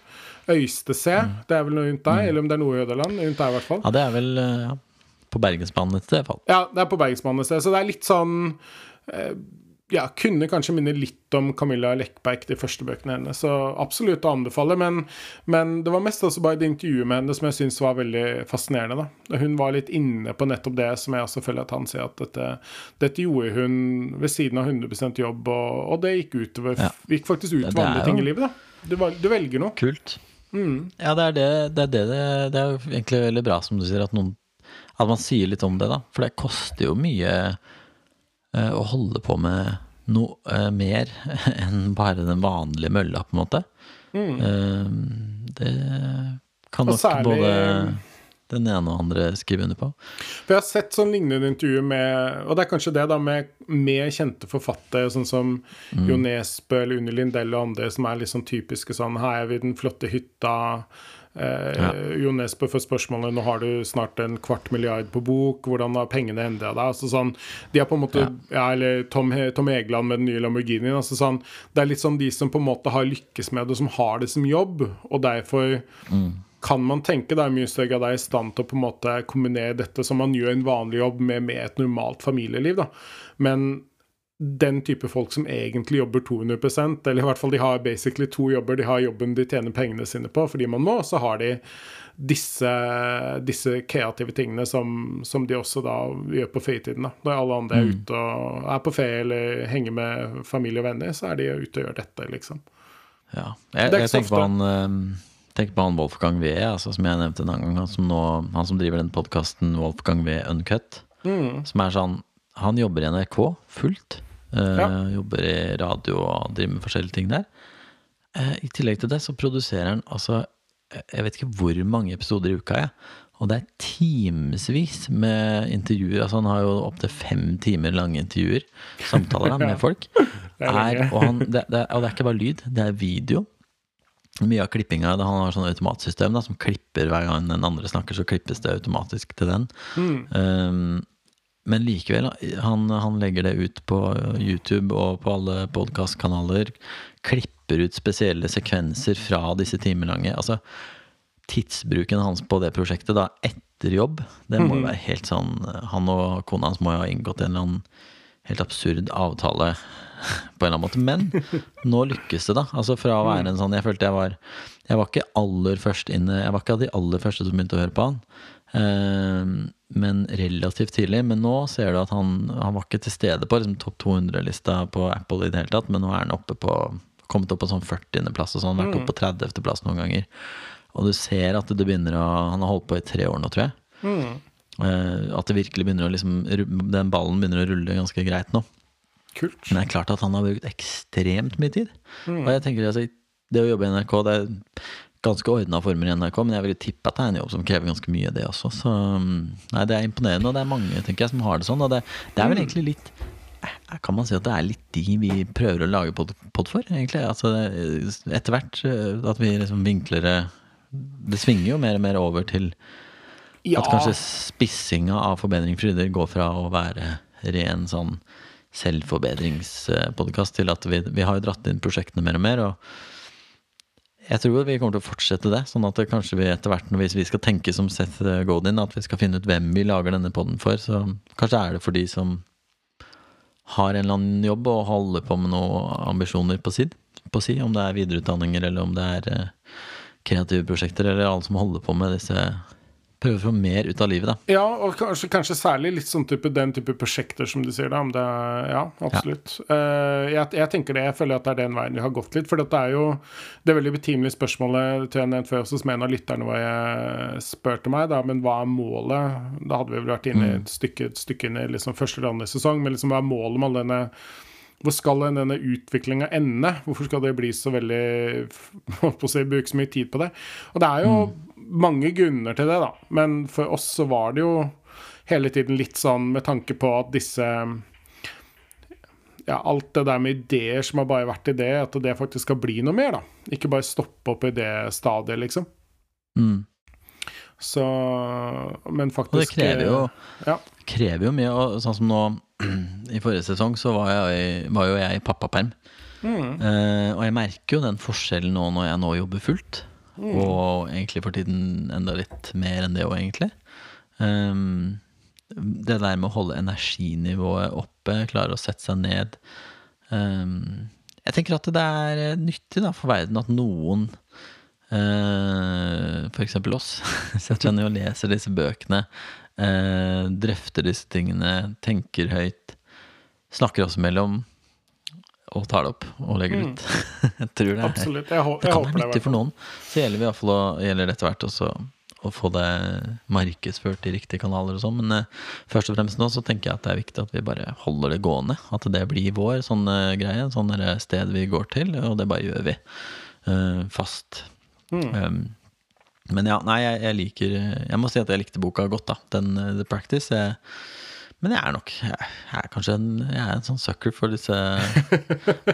Øystese. Mm. Det er vel noe rundt deg, mm. eller om det er noe i Hordaland. Rundt deg, i hvert fall.
Ja, det er vel ja, på Bergensbanen et sted, i hvert fall.
Ja, det er på Bergensbanen et sted. Så det er litt sånn eh, ja, kunne kanskje minne litt om Camilla Lekberg, de første bøkene hennes. Så absolutt å anbefale. Men, men, det var mest også bare det intervjuet med henne som jeg syns var veldig fascinerende. da. Hun var litt inne på nettopp det som jeg også føler at han sier, at dette, dette gjorde hun ved siden av 100 jobb, og, og det gikk, utover, ja. gikk faktisk utover andre ting i livet. da. Du, du velger noe.
Kult. Mm. Ja, det er det, det er det, det er egentlig veldig bra, som du sier, at noen at man sier litt om det, da. For det koster jo mye å holde på med noe uh, mer enn bare den vanlige mølla, på en måte. Mm. Uh, det kan nok særlig, både den ene og andre skrive under på.
For Jeg har sett sånn lignende intervjuer med Og det er kanskje det da med, med kjente forfattere, sånn som mm. Jo Nesbø eller Unni Lindell og andre, som er litt sånn typiske sånn Her er vi den flotte hytta. Eh, ja. Jo Nesbø får spørsmålet nå har du snart en kvart milliard på bok, hvordan har pengene endra deg? Altså sånn, de har på en måte, ja. ja eller Tom, Tom, Egeland med den nye Lamborghinien. Altså sånn, det er litt sånn de som på en måte har lykkes med det, som har det som jobb, og derfor mm. kan man tenke Det er mye større grad er i stand til å på en måte kombinere dette som man gjør en vanlig jobb, med, med et normalt familieliv. da. Men den type folk som egentlig jobber 200% eller i hvert fall de har basically to jobber. De har jobben de tjener pengene sine på fordi man må, så har de disse, disse kreative tingene som, som, de også da gjør på fritiden. da. Når alle andre er mm. ute og er på ferie eller henger med familie og venner, så er de ute og gjør dette, liksom.
Ja. Jeg, jeg tenker, på han, uh, tenker på han Wolfgang Wee, altså, som jeg nevnte en annen gang. Han som, nå, han som driver den podkasten Wolfgang Wee Uncut. Mm. Som er sånn Han jobber i NRK fullt. Ja. Jobber i radio og driver med forskjellige ting der. Uh, I tillegg til det så produserer han altså Jeg vet ikke hvor mange episoder i uka, jeg. Og det er timevis med intervjuer. Altså Han har jo opptil fem timer lange intervjuer. Samtaler da, med folk. Er, og, han, det, det, og, det, er ikke bare lyd, det er video. Mye av klippinga Han har sånn automatsystem da, som klipper hver gang den andre snakker, så klippes det automatisk til den. Mm. Um, men likevel, han, han, legger det ut på YouTube og på alle podkastkanaler. Klipper ut spesielle sekvenser fra disse timelange. Altså, tidsbruken hans på det prosjektet da etter jobb, det må jo mhm. være helt sånn Han og kona hans må jo ha inngått en eller annen helt absurd avtale på en eller annen måte. Men nå lykkes det, da. Altså fra å være en sånn Jeg følte jeg var Jeg var ikke aller først inne Jeg var ikke av de aller første som begynte å høre på han. Uh, men relativt tidlig. Men nå ser du at han, han var ikke til stede på liksom, topp 200-lista på Apple i det hele tatt, men nå er han oppe på kommet opp på sånn 40.-plass og sånn, vært oppe på 30.-plass mm. noen ganger. Og du ser at det begynner å Han har holdt på i tre år nå, tror jeg. Mm. Uh, at det virkelig begynner å liksom Den ballen begynner å rulle ganske greit nå.
Kult.
Men det er klart at han har brukt ekstremt mye tid. Mm. Og jeg tenker altså, det å jobbe i NRK det er ganske ordna former i NRK, men jeg vil tippe at det er en jobb som krever ganske mye, det også. Så mm, nei, det er imponerende, og det er mange tenker jeg, som har det sånn. Og det, det er vel mm. egentlig litt eh, kan man si at det er litt de vi prøver å lage pod, pod for, egentlig. Altså, etter hvert eh, at vi liksom vinkler det Det svinger jo mer og mer over til ja. at kanskje spissinga av Forbedring Fryder går fra å være ren sånn selvforbedringspodkast til at vi, vi har jo dratt inn prosjektene mer og mer. og jeg tror vi kommer til å fortsette det. Sånn at kanskje vi etter hvert, hvis vi skal tenke som Seth Godin, at vi skal finne ut hvem vi lager denne poden for, så kanskje er det for de som har en eller annen jobb og holder på med noen ambisjoner på, si, på si, om det er videreutdanninger eller om det er eh, kreative prosjekter, eller alle som holder på med disse Prøve å få mer ut av livet, da.
Ja, og kanskje, kanskje særlig litt sånn type, den type prosjekter som du sier. da, om det Ja, absolutt. Eh, jeg, jeg tenker det, jeg føler at det er den veien vi har gått litt. For det er jo det er veldig betimelige spørsmålet til en før også, som en av lytterne var jeg spurte meg, da, men hva er målet? Da hadde vi vel vært inne i et stykke, et stykke inn i liksom første eller andre sesong, men liksom hva er målet med all denne hvor skal denne utviklinga ende? Hvorfor skal det bli så veldig Holdt på å si, bruke så mye tid på det? Og det er jo mange grunner til det, da. Men for oss så var det jo hele tiden litt sånn med tanke på at disse ja, alt det der med ideer som har bare vært ideer, at det faktisk skal bli noe mer, da. Ikke bare stoppe opp i det stadiet, liksom.
Mm.
Så Men faktisk
Og det krever jo,
Ja.
krever jo mye. Og sånn som nå i forrige sesong, så var, jeg, var jo jeg i pappaperm. Eh, og jeg merker jo den forskjellen nå når jeg nå jobber fullt. Og egentlig for tiden enda litt mer enn det òg, egentlig. Um, det der med å holde energinivået oppe, klare å sette seg ned. Um, jeg tenker at det er nyttig da, for verden at noen, uh, f.eks. oss, setter seg ned og leser disse bøkene, uh, drøfter disse tingene, tenker høyt, snakker oss imellom og tar det opp og legger det ut. jeg tror det er
Absolutt. Jeg, jeg
det kan være nyttig for noen. Så gjelder, vi i fall å, gjelder etter hvert også å få det markedsført i riktige kanaler og sånn. Men uh, først og fremst nå så tenker jeg at det er viktig at vi bare holder det gående. At det blir vår sånn uh, greie. Sånn sted vi går til, og det bare gjør vi Uh, fast.
Mm.
Um, men ja, nei, jeg, jeg liker Jeg må si at jeg likte boka godt, da. Den The Practice. Jeg, men jeg er nok Jeg er kanskje en, jeg er en sånn sucker for disse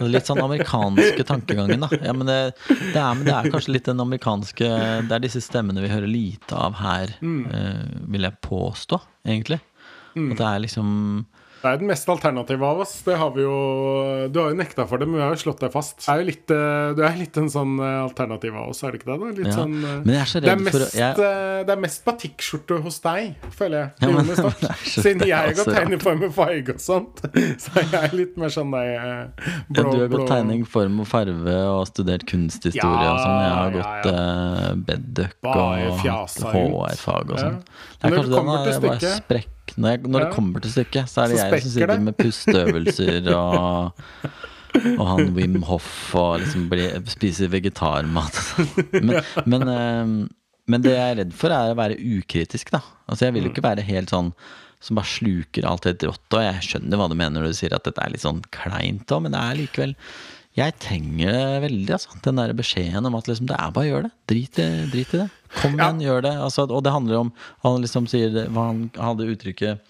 Litt sånn amerikanske tankegangen, da. Ja, men det, det, er, men det er kanskje litt den amerikanske Det er disse stemmene vi hører lite av her, eh, vil jeg påstå, egentlig. At det er liksom
Det er den mest alternative av oss. Det har vi jo Du har jo nekta for det, men vi har jo slått deg fast. Det er jo litt, eh, du er litt en sånn eh, alternativ av oss, er det ikke det? da?
Ja.
sånn eh,
Men jeg er så
det er mest,
å jeg,
eh, det er mest batikkskjorte hos deg, føler jeg.
Ja, men- det
Siden
det
jeg har gått
rart.
tegneform og farge og sånt, så er jeg litt mer sånn deg eh,
ja, du har gått tegning, form og farve og studert kunsthistorie og sånn. Jeg har
Ja,
gått
ja,
uh, bedduck og. HR-fag og
Ja.
sånn. Det er kanskje den er bare
stykket-
sprekk. Når, jeg, når det kommer til stykket, så er det
Så
jeg som sitter
det.
med pusteøvelser og og han Wim Hoff og liksom blir, spiser vegetarmat. Men, men, eh, men det jeg er redd for, er å være ukritisk, da. Altså Jeg vil jo ikke være helt sånn som bare sluker alt helt rått. Og jeg skjønner hva du mener når du sier at dette er litt sånn kleint òg, men det er likevel Jeg trenger det veldig, altså. Den der beskjeden om at liksom, det er bare å gjøre det. Drit drit i det. Kom
Ja.
igjen, gjør det. Altså, og det handler om Han liksom sier hva Han hadde uttrykket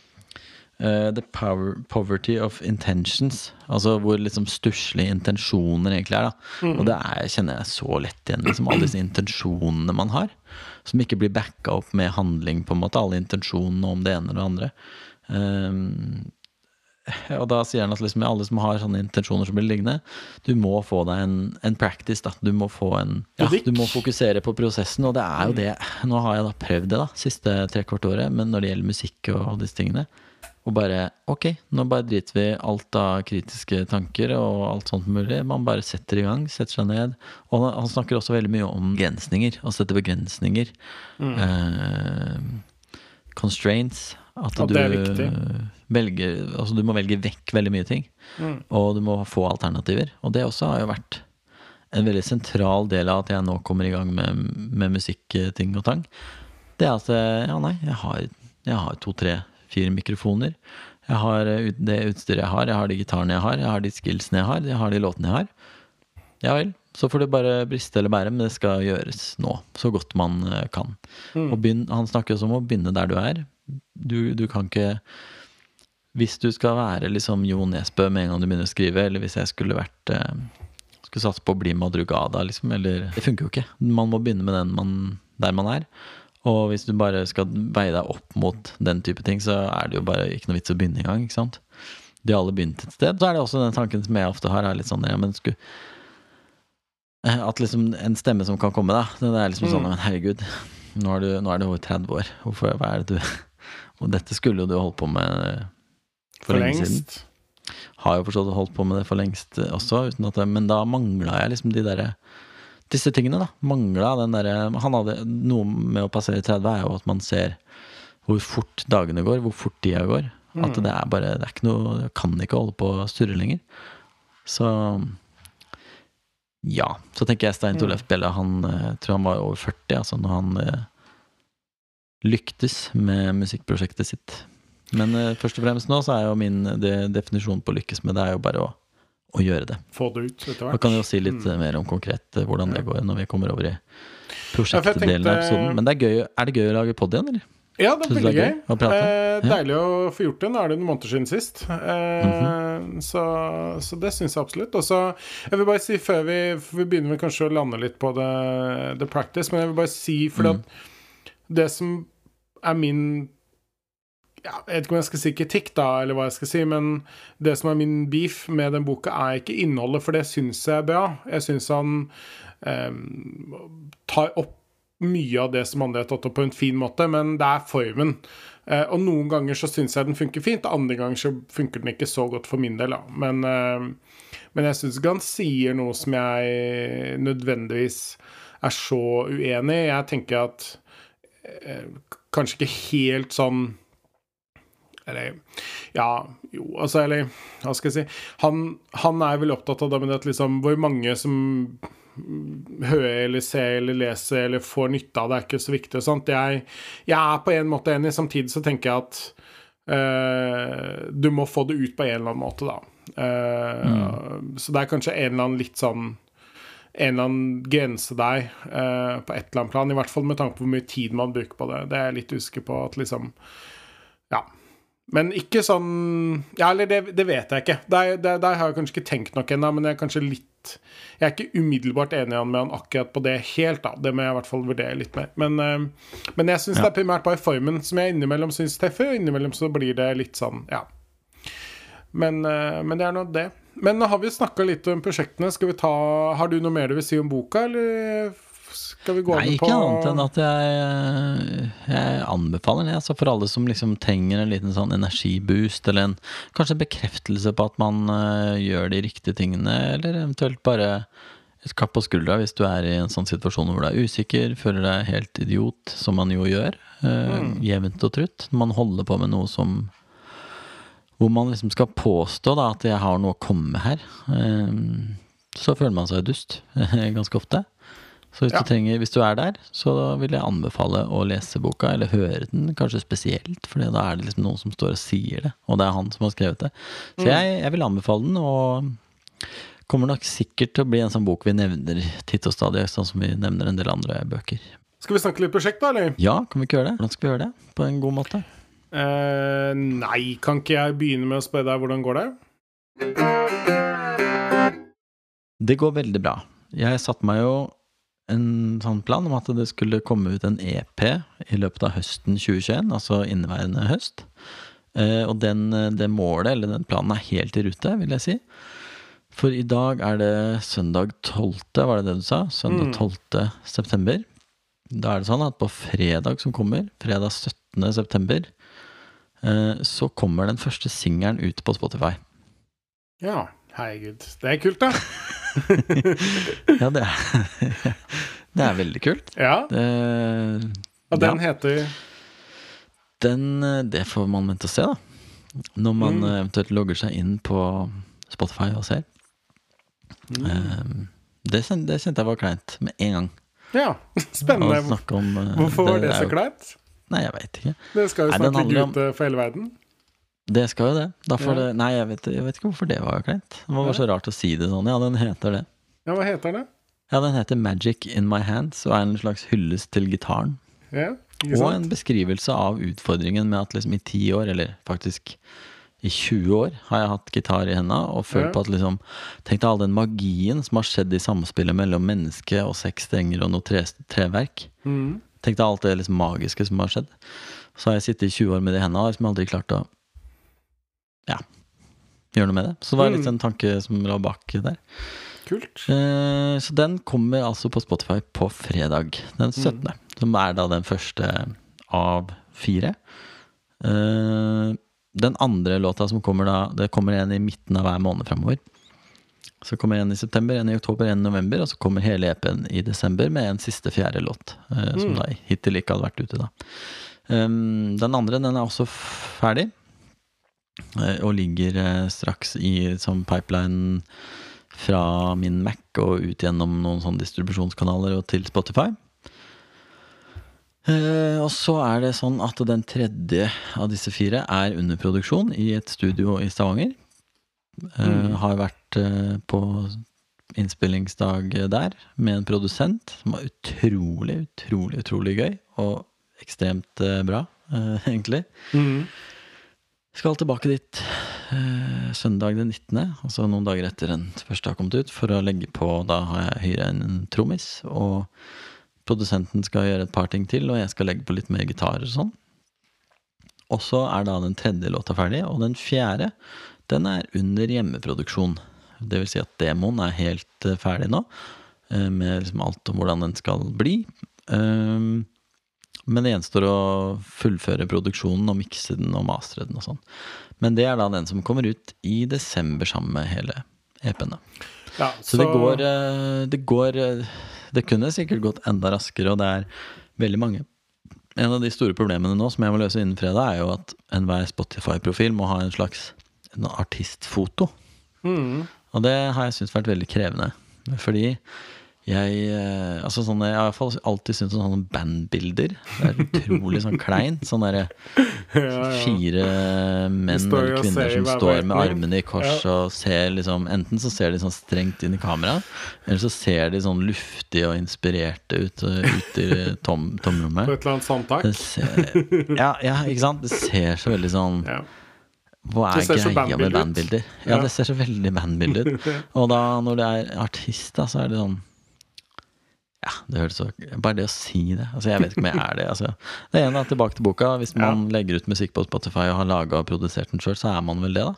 uh, the power, poverty of intentions. Altså hvor liksom stusslige intensjoner egentlig er. da Og det er, kjenner jeg så lett igjen. Liksom Alle disse intensjonene man har. Som ikke blir backa opp med handling, på en måte. Alle intensjonene om det ene og det andre. Ehm, og da sier han at liksom alle som har sånne intensjoner som blir liggende, du må få deg en, en practice. da Du må få en ja, Du må fokusere på prosessen, og det er jo det. Nå har jeg da prøvd det da siste tre kvart året, men når det gjelder musikk og disse tingene. Og bare ok, nå bare driter vi alt av kritiske tanker og alt sånt mulig. Man bare setter i gang, setter seg ned. Og han, snakker også veldig mye om begrensninger. Å sette begrensninger. Eh, constraints. At
Ja,
du
er
velger Altså du må velge vekk veldig mye ting. Og du må få alternativer. Og det også har jo vært en veldig sentral del av at jeg nå kommer i gang med, med musikkting og tang. Det er at eh, ja, nei, jeg har, jeg har to, tre, fire mikrofoner. Jeg har eh, det utstyret jeg har, jeg har de gitarene jeg har, jeg har de skillsene jeg har, jeg har de låtene jeg har. Ja vel. Så får det bare briste eller bære, men det skal gjøres nå. Så godt man eh, kan. Og Begynne, han snakker også om å begynne der du er. Du, du kan ikke Hvis du skal være liksom Jo Nesbø med en gang du begynner å skrive, eller hvis jeg skulle vært eh, Skulle satse på å bli Madrugada, liksom, eller Det funker jo ikke. Man må begynne med den man, der man er. Og hvis du bare skal veie deg opp mot den type ting, så er det jo bare ikke noe vits å begynne engang. ikke sant? De har alle begynt et sted. Så er det også den tanken som jeg ofte har, er litt sånn ja, men skulle At liksom en stemme som kan komme, da. Det er liksom sånn Men herregud, nå er, du, nå er du over 30 år. Hvorfor, hva er det du Og dette skulle jo du holdt på med eh, for,
For
lenge siden.
lengst.
Har jo forstått holdt på med det for lengst eh, også, at men da mangla jeg liksom de derre disse tingene da mangla den derre Han hadde noe med å passere 30 er jo at man ser hvor fort dagene går, hvor fort tida går. At det er bare Det er ikke noe Jeg kan ikke holde på å surre lenger. Så ja. Så tenker jeg Stein Torleif Bjelle, han eh, tror han var over 40 altså, når han eh, lyktes med musikkprosjektet sitt. Men eh, først og fremst nå så er jo min de, definisjon på lykkes med det er jo bare å, å gjøre det.
Få det ut etter hvert.
Da kan jeg jo si litt mm. mer om konkret eh, hvordan det går når vi kommer over i prosjektdelen av episoden. Men det er gøy, er det gøy å lage pod igjen, eller?
Ja, det er veldig gøy.
å?
Eh, deilig å få gjort det. Nå er det noen måneder siden sist. Eh,
Mhm.
så, så det syns jeg absolutt. Og så Jeg vil bare si før vi, vi begynner vel kanskje å lande litt på det, the practice, men jeg vil bare si fordi
mm.
at det som er min ja, Jeg vet ikke om jeg skal si kritikk, da, eller hva jeg skal si, men det som er min beef med den boka, er ikke innholdet, for det syns jeg er bra. Jeg syns han eh, tar opp mye av det som andre har tatt opp på en fin måte, men det er formen. Eh, og noen ganger så syns jeg den funker fint, andre ganger så funker den ikke så godt for min del. Da. Men, eh, men jeg syns ikke han sier noe som jeg nødvendigvis er så uenig i. Jeg tenker at eh, kanskje ikke helt sånn eller Ja, jo, altså, eller Hva skal jeg si? Han, han er vel opptatt av det med at liksom Hvor mange som hører eller ser eller leser eller får nytte av det, er ikke så viktig. og sånt. Jeg, jeg er på en måte enig, samtidig så tenker jeg at uh, du må få det ut på en eller annen måte, da. Eh, Så det er kanskje en eller annen litt sånn en eller annen grense der uh, på et eller annet plan. I hvert fall med tanke på hvor mye tid man bruker på det. Det er jeg litt usikker på at liksom Ja. Men ikke sånn Ja, eller det, det vet jeg ikke. Der, der, der har jeg kanskje ikke tenkt nok ennå, men jeg er kanskje litt Jeg er ikke umiddelbart enig med han akkurat på det helt, da. Det må jeg i hvert fall vurdere litt mer. Men, eh, men jeg syns
Ja.
det er primært bare formen som jeg innimellom syns treffer, og innimellom så blir det litt sånn, ja. Men, eh, men det er nå det. Men nå har vi snakka litt om prosjektene. Skal vi ta Har du noe mer du vil si om boka, eller skal vi gå
Nei,
på
ikke annet enn at jeg, jeg anbefaler det. Altså for alle som liksom trenger en liten sånn energiboost, eller en, kanskje en bekreftelse på at man uh, gjør de riktige tingene, eller eventuelt bare et klapp på skuldra hvis du er i en sånn situasjon hvor du er usikker, føler deg helt idiot, som man jo gjør, eh, jevnt og trutt. Man holder på med noe som hvor man liksom skal påstå da at jeg har noe å komme med her, Uh, så føler man seg dust ganske ofte. Så hvis,
Ja.
du trenger, hvis du er der, så vil jeg anbefale å lese boka, eller høre den, kanskje spesielt, for da er det liksom noen som står og sier det, og det er han som har skrevet det. Så jeg, jeg vil anbefale den, og kommer nok sikkert til å bli en sånn bok vi nevner titt og stadig, sånn som vi nevner en del andre bøker.
Skal vi snakke litt prosjekt, da, eller?
Ja, kan vi ikke gjøre det? Hvordan skal vi gjøre det? På en god måte?
Uh, nei, kan ikke jeg begynne med å spørre deg hvordan går det?
Det går veldig bra. Jeg satte meg jo en sånn plan om at det skulle komme ut en EP i løpet av høsten 2021, altså inneværende høst. Eh, og den, det målet, eller den planen, er helt i rute, vil jeg si. For i dag er det søndag 12., var det det du sa? Søndag 12. september. Da er det sånn at på fredag som kommer, fredag 17. september, eh, så kommer den første singelen ut på Spotify.
Ja, herregud. Det er kult, da.
Ja, det er, det er veldig kult.
Ja,
Det,
Og den
ja,
heter
den, eh, det får man vente og se, da. Når man
Mm.
eh, eventuelt logger seg inn på Spotify og ser.
Mm.
Eh, Det, kjen- det kjente jeg var kleint med en gang.
Ja, spennende.
om eh,
Hvorfor var det så kleint?
Nei, jeg veit ikke.
Det skal jo snart ligge ute for hele verden.
Det skal jo det.
Ja.
det Nei, jeg vet, jeg vet ikke hvorfor det var kleint. Det var bare så rart å si det sånn. Ja, den heter det.
Ja, hva heter det?
Ja, den heter Magic In My Hands og er en slags hyllest til gitaren.
Ja,
Og en beskrivelse av utfordringen med at liksom i ti år, eller faktisk i 20 år, har jeg hatt gitar i henda og følt på at liksom Tenk deg all den magien som har skjedd i samspillet mellom menneske og seks strenger og noe tre, treverk.
Mm.
Tenk deg alt det liksom magiske som har skjedd. Så har jeg sittet i 20 år med det i henda og liksom aldri klart å ja, gjøre noe med det. Så det var litt
Mm.
en tanke som lå bak der.
Kult.
Eh, Så den kommer altså på Spotify på fredag den 17., som er da den første av fire. Eh, Den andre låta som kommer da Det kommer en i midten av hver måned framover. Så kommer en i september, en i oktober, en i november, og så kommer hele EP-en i desember med en siste fjerde låt, eh, som da hittil ikke hadde vært ute, da. Um, den andre, den er også ferdig, og ligger eh, straks i som pipeline fra min Mac og ut gjennom noen sånne distribusjonskanaler og til Spotify. Eh, og så er det sånn at den tredje av disse fire er under produksjon i et studio i Stavanger. Eh, Har vært eh, på innspillingsdag der med en produsent som var utrolig, utrolig, utrolig gøy. Og ekstremt eh, bra, eh, egentlig.
Mm.
Skal tilbake dit eh, søndag den 19., altså noen dager etter den første har kommet ut, for å legge på Da har jeg hyra en trommis, og produsenten skal gjøre et par ting til, og jeg skal legge på litt mer gitarer og sånn. Og så er da den tredje låta ferdig, og den fjerde, den er under hjemmeproduksjon. Det vil si at demoen er helt eh, ferdig nå, eh, med liksom alt om hvordan den skal bli. Um, men det gjenstår å fullføre produksjonen og mikse den og mastre den og sånn. Men det er da den som kommer ut i desember sammen med hele EP-en.
Ja,
Så det går, eh, det går eh, Det kunne sikkert gått enda raskere, og det er veldig mange. En av de store problemene nå som jeg må løse innen fredag, er jo at enhver Spotify-profil må ha en slags en artistfoto.
mm.
Og det har jeg syntes vært veldig krevende. Fordi jeg eh, Altså sånne, Jeg har i hvert fall alltid syntes sånne bandbilder. Det er utrolig sånn kleint. Sånn derre
ja.
fire menn eller kvinner som står med armene i kors og ser liksom Enten så ser de sånn strengt inn i kamera, eller så ser de sånn luftige og inspirerte ut, uh, ut i tom,
På et eller annet sandtak.
Ja, ja, ikke sant? Det ser så veldig sånn Hva er greia med bandbilder? Ja,
Ja.
det ser så veldig bandbilde ut. Og da, når det er artist, da, så er det sånn Ja, det høres så Bare det å si det. Altså, jeg vet ikke om jeg er det. Altså, det ene er tilbake til boka. Hvis man legger ut musikk på Spotify og har laga og produsert den sjøl, så er man vel det, da.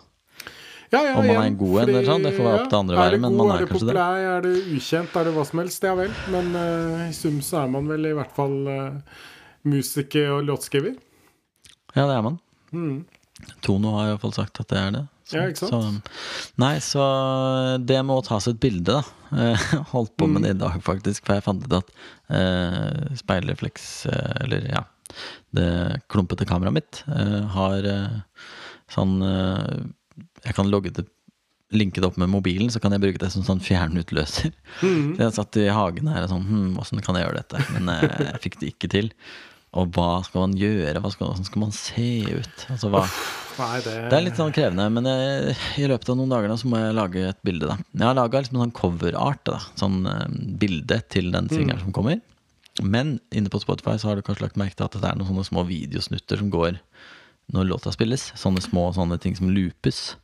Ja, ja,
Om man er en god en eller sånn, det får være opp til andre å være,
det
men man er
er det
kanskje det.
populær, Er det ukjent, er det hva som helst? Ja vel. Men uh, i sum så er man vel i hvert fall uh, musiker og låtskriver.
Ja, det er man.
Mm.
Tono har i hvert fall sagt at det er det. Så,
Ja, ikke sant?
Så, nei, så det må tas et bilde, da. Eh, Holdt på med det i dag, faktisk, for jeg fant ut at eh, speilrefleks, eh, eller ja, det klumpete kameraet mitt eh, har eh, sånn eh, Jeg kan logge det linke det opp med mobilen, så kan jeg bruke det som sånn fjernutløser.
Mm.
Så jeg satt i hagen her og sånn Hm, åssen kan jeg gjøre dette? Men jeg fikk det ikke til. Og hva skal man gjøre? Skal, hvordan skal man se ut? Altså,
Nei, det,
det er litt sånn krevende, men jeg, i løpet av noen dager da, så må jeg lage et bilde. da Jeg har laga liksom en sånn coverart, da sånn eh, bilde til den singelen som kommer. Men inne på Spotify så har du kanskje lagt merke til at det er noen sånne små videosnutter som går når låta spilles. Sånne små sånne ting som loopes.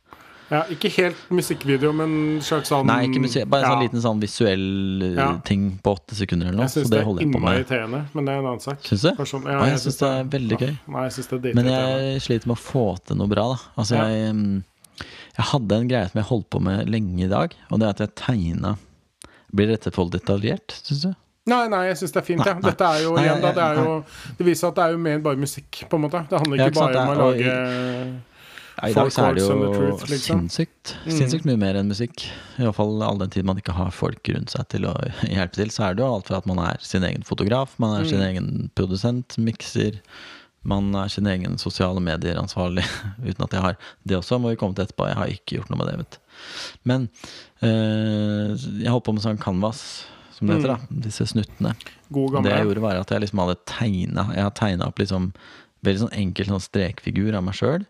Ja, Ikke helt musikkvideo, men slags sånn
Nei, ikke musikk, bare en sånn
ja,
liten sånn visuell eh,
Ja.
ting på åtte sekunder eller noe.
Jeg syns
det
det er innmari irriterende, men det er en annen sak.
Syns du?
Person-
Å, jeg syns det er veldig gøy.
Nei, jeg det er
Men jeg sliter med å få til noe bra, da. Altså,
Ja.
jeg, mm, jeg hadde en greie som jeg holdt på med lenge i dag, og det er at jeg tegna Blir dette for detaljert, syns du?
Nei, nei, jeg syns det er fint. Ja. Dette er jo igjen da, det er jo Det viser at det er jo mer enn bare musikk, på en måte. Det handler
Ja,
ikke
ikke sant,
bare om å lage
Ja, I dag så er det jo
truth, liksom.
sinnssykt
Mm.
Sinnssykt mye mer enn musikk. Iallfall all den tid man ikke har folk rundt seg til å hjelpe til. Så er det jo alt fra at man er sin egen fotograf, man er sin
Mm.
egen produsent, mikser. Man er sin egen sosiale medier-ansvarlig. Uten at jeg har Det også må vi komme til etterpå. Jeg har ikke gjort noe med det. vet Men øh, jeg holdt på med sånn canvas, som det heter. da Disse snuttene. det jeg gjorde, var at jeg liksom hadde tegna Jeg har tegna opp liksom veldig sånn enkel sånn strekfigur av meg sjøl,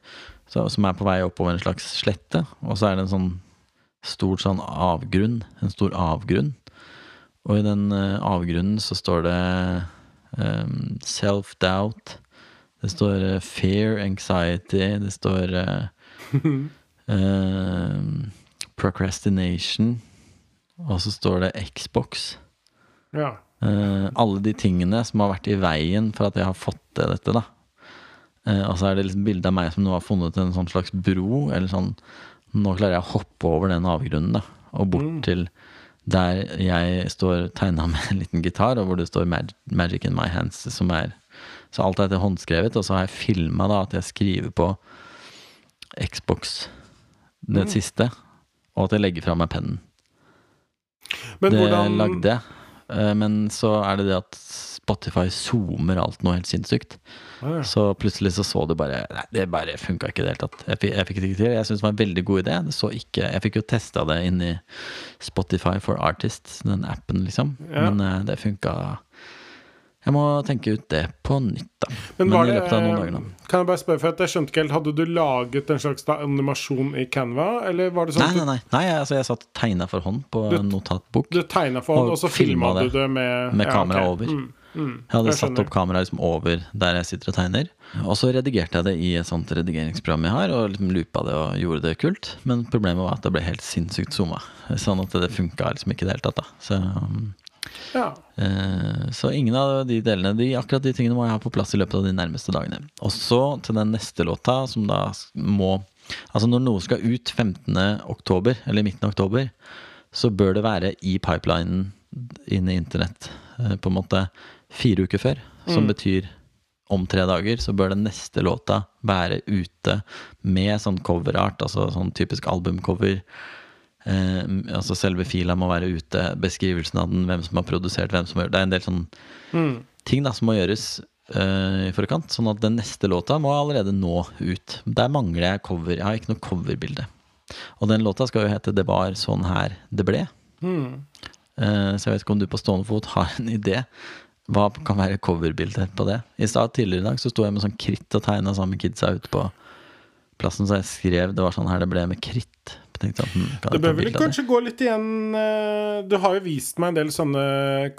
som er på vei oppover en slags slette. Og så er det en sånn stor sånn avgrunn. En stor avgrunn. Og i den uh, avgrunnen så står det um, self-doubt. Det står uh, fear, anxiety. Det står uh, procrastination. Og så står det Xbox.
Ja.
Alle de tingene som har vært i veien for at jeg har fått til dette, da. Eh, og så er det liksom bilde av meg som nå har funnet en sånn slags bro, eller sånn Nå klarer jeg å hoppe over den avgrunnen, da, og bort
Mm.
til der jeg står tegna med en liten gitar, og hvor det står Mag 'Magic in my hands', som er Så alt er dette håndskrevet, og så har jeg filma at jeg skriver på Xbox, det
Mm.
siste. og at jeg legger fra meg pennen.
Men
det
hvordan
lagde jeg. Eh, Men så er det det at Spotify zoomer alt noe helt sinnssykt.
Ja.
Så plutselig så så du bare Nei, det bare funka ikke i det hele tatt. Jeg jeg fikk det ikke til. Jeg syntes det var en veldig god idé. Det så ikke Jeg fikk jo testa det inni Spotify for Artists, den appen, liksom.
Ja.
Men eh, det funka Jeg må tenke ut det på nytt, da.
Men
Men,
var
i løpet av noen dager, da.
Kan jeg bare spørre, for at jeg skjønte ikke helt Hadde du laget en slags animasjon i Canva, eller var det sånn
Nei, nei, nei. nei altså, jeg satt tegna for hånd på
Du-
en notatbok.
du, tegna for hånd,
Og
så
filma
du
det
med,
med kamera
ja,
kamera over.
Mm, mm,
Jeg hadde
jeg
satt opp kameraet liksom over der jeg sitter og tegner. Og så redigerte jeg det i et sånt redigeringsprogram jeg har, og liksom loopa det og gjorde det kult. Men problemet var at det ble helt sinnssykt zooma. Sånn at det funka liksom ikke i det hele tatt. da Så, um,
Ja.
eh, så ingen av de delene de, Akkurat de tingene må jeg ha på plass i løpet av de nærmeste dagene. Og så til den neste låta, som da må Altså når noe skal ut 15. oktober, eller midten av oktober, så bør det være i pipelinen inn i internett eh, på en måte fire uker før. Som betyr om tre dager så bør den neste låta være ute med sånn coverart, altså sånn typisk albumcover. Eh, altså selve fila må være ute, beskrivelsen av den, hvem som har produsert, hvem som har gjort Det er en del sånn
Mm.
ting da som må gjøres eh, i forkant. Sånn at den neste låta må allerede nå ut. Der mangler jeg cover. Jeg har ikke noe coverbilde. Og den låta skal jo hete 'Det var sånn her det ble'.
Mm.
Eh, så jeg vet ikke om du på stående fot har en idé. Hva kan være coverbildet på det? I stad tidligere i dag så sto jeg med sånn kritt og tegna sammen med kidsa ute på plassen, så jeg skrev 'Det var sånn her det ble' med kritt. Tenkte, jeg. hm,
Det bør vel kanskje gå litt igjen eh, Du har jo vist meg en del sånne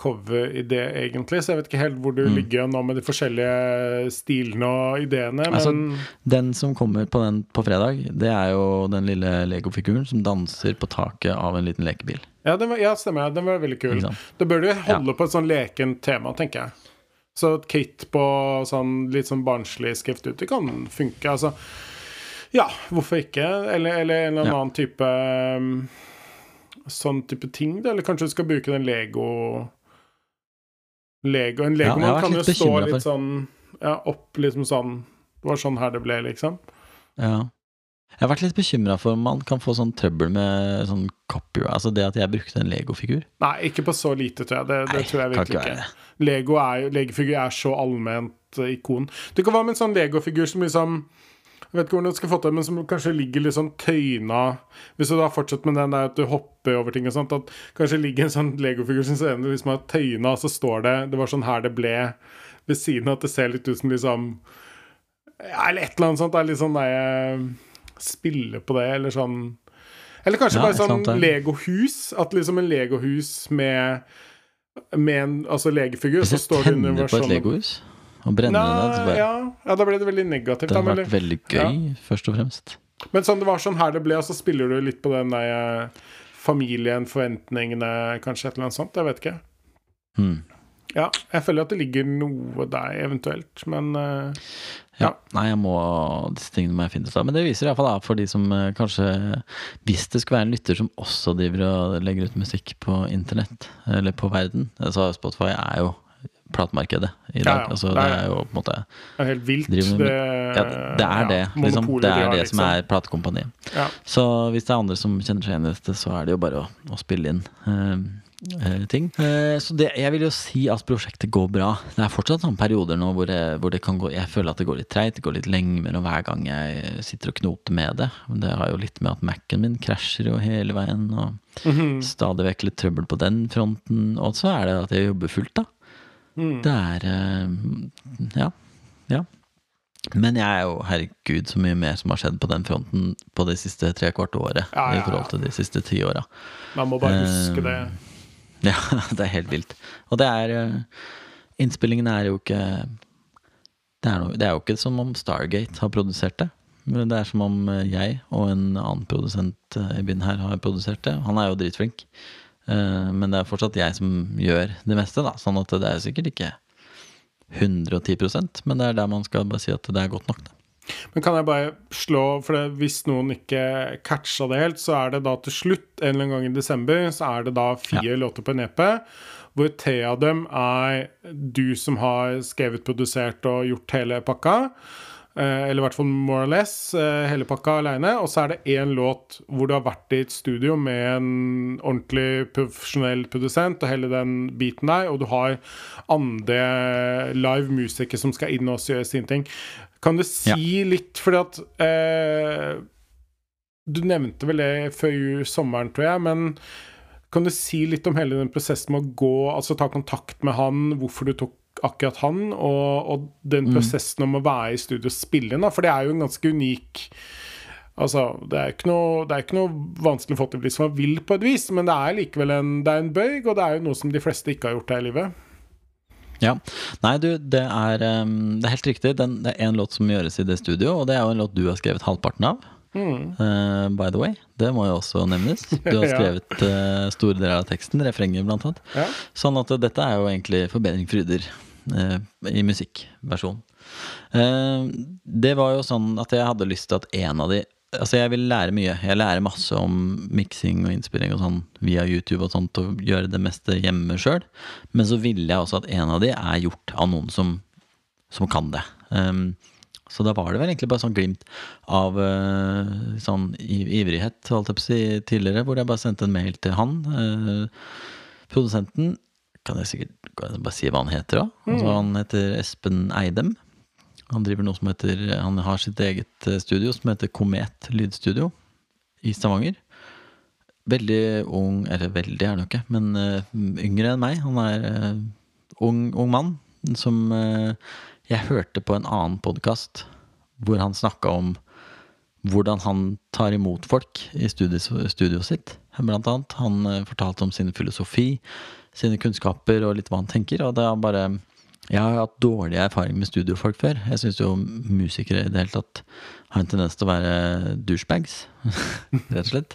cover-ideer, egentlig, så jeg vet ikke helt hvor du
Mm.
ligger nå med de forskjellige stilene og ideene, men
Altså, Den som kommer på den på fredag, det er jo den lille legofiguren som danser på taket av en liten lekebil.
ja, den var, ja, stemmer. Den var veldig kul. Da bør du holde på et sånn lekent tema, tenker jeg. Så et kit på sånn litt sånn barnslig skrift ut, det kan funke. Altså, ja, hvorfor ikke? Eller, eller en eller
Ja.
annen type um, Sånn type ting, da. Eller kanskje du skal bruke den Lego Lego En
Ja, man
kan jo stå litt sånn Ja, opp liksom sånn Det var sånn her det ble, liksom.
Ja. Jeg har vært litt bekymra for om man kan få sånn trøbbel med sånn copyright. Altså det at jeg brukte en Lego-figur.
Nei, ikke på så lite, tror jeg. Det, det
Nei,
tror jeg virkelig
ikke
ikke. Lego er Legofigur er så allment eh, ikon. Det kan være med en sånn Lego-figur som liksom Jeg vet ikke hvordan du skal få til det, men som kanskje ligger litt sånn tøyna Hvis du da fortsetter med den der at du hopper over ting og sånt, at kanskje ligger en sånn legofigur som ser liksom er tøyna, og så står det Det var sånn her det ble ved siden av at det ser litt ut som liksom ja, Eller et eller annet sånt. Det er litt sånn der jeg Spille på det, eller sånn Eller kanskje
Ja,
bare sånn legohus. At liksom en legohus med med en altså legefigur,
Hvis
så
jeg
står det
tenner på et legohus og brenne det
Nei,
bare
ja, ja, da ble det veldig negativt.
Det
Da,
hadde vært veldig gøy, først og fremst.
men sånn, det var sånn her det ble, og så spiller du litt på den der eh, familien, forventningene, kanskje et eller annet sånt. Jeg vet ikke.
Hmm.
Ja, jeg føler at det ligger noe der, eventuelt, men uh,
Ja.
Ja.
Nei, jeg må disse tingene må jeg finne ut av. Men det viser iallfall da, for de som uh, kanskje Hvis det skulle være en lytter som også driver og legger ut musikk på internett, eller på verden Så Spotify er jo platemarkedet i dag.
Ja, ja.
Altså,
Det
det
er-
er jo på en måte
det er helt vilt.
Med-
det,
Ja, det er det. liksom. Det
de
er det som
liksom.
er platekompaniet. Så hvis det er andre som kjenner seg igjen i dette, så er det jo bare å, å spille inn Uh, ting. Eh, så det, jeg vil jo si at prosjektet går bra. Det er fortsatt sånne perioder nå hvor jeg, hvor det kan gå Jeg føler at det går litt treigt, det går litt lengre, og hver gang jeg sitter og knoter med det Det har jo litt med at Mac-en min krasjer jo hele veien, og
Mhm.
stadig vekk litt trøbbel på den fronten. Og så er det at jeg jobber fullt, da.
Mm.
Det er eh, Ja. Ja. Men jeg er jo, herregud, så mye mer som har skjedd på den fronten på de siste tre kvarte året.
Ja, ja,
I forhold til de siste ti åra.
Man må bare huske
Eh,
det.
Ja, det er helt vilt. Og det er eh, Innspillingen er jo ikke det er, no, det er jo ikke som om Stargate har produsert det. Men det er som om jeg og en annen produsent i byen her har produsert det. Han er jo dritflink. Eh, Men det er fortsatt jeg som gjør det meste, da. Sånn at det er sikkert ikke 110% men det er der man skal bare si at det er godt nok. Da.
Men kan jeg bare slå For det, hvis noen ikke catcha det helt, så er det da til slutt, en eller annen gang i desember, så er det da fire låter på en EP. Hvor tre av dem er du som har skrevet, produsert og gjort hele pakka. Eh, eller i hvert fall more or less. eh, hele pakka aleine. Og så er det én låt hvor du har vært i et studio med en ordentlig profesjonell produsent og hele den biten der, og du har andre live musikere som skal inn og gjøre sine ting. Kan du si litt, fordi at eh, Du nevnte vel det før sommeren, tror jeg, men kan du si litt om hele den prosessen med å gå, altså ta kontakt med han, hvorfor du tok akkurat han, og, og den prosessen om å være i studio og spille inn, da? For det er jo en ganske unik Altså, det er ikke noe, det er ikke noe vanskelig å få til hvis man vil, på et vis, men det er likevel en, det er en bøyg, og det er jo noe som de fleste ikke har gjort her i livet.
Ja. Nei, du, det er, um, det er helt riktig. Den, det er én låt som gjøres i det studio, og det er jo en låt du har skrevet halvparten av. Uh, by the way. Det må jo også nevnes. Du har skrevet uh, store deler av teksten, refrenget annet.
Ja.
Sånn at uh, dette er jo egentlig Forbedring uh, i musikkversjon. Uh, det var jo sånn at jeg hadde lyst til at en av de Altså, jeg vil lære mye. Jeg lærer masse om miksing og innspilling og sånn via YouTube og sånt, og gjøre det meste hjemme sjøl. Men så ville jeg også at en av de er gjort av noen som, som kan det. Um, så da var det vel egentlig bare sånn glimt av uh, sånn ivrighet, holdt jeg på å si, tidligere, hvor jeg bare sendte en mail til han. Uh, produsenten kan jeg sikkert kan jeg bare si hva han heter òg. Altså, han heter Espen Eidem. Han driver noe som heter Han har sitt eget eh, studio som heter Komet lydstudio i Stavanger. Veldig ung Eller veldig er han jo ikke, men uh, yngre enn meg. Han er uh, ung, ung mann som uh, jeg hørte på en annen podkast hvor han snakka om hvordan han tar imot folk i studio, studioet sitt. Blant annet. Han fortalte om sin filosofi, sine kunnskaper og litt hva han tenker. Og det er bare Jeg har hatt dårlig erfaring med studiofolk før. Jeg syns jo musikere i det hele tatt har en tendens til å være douchebags, rett og slett.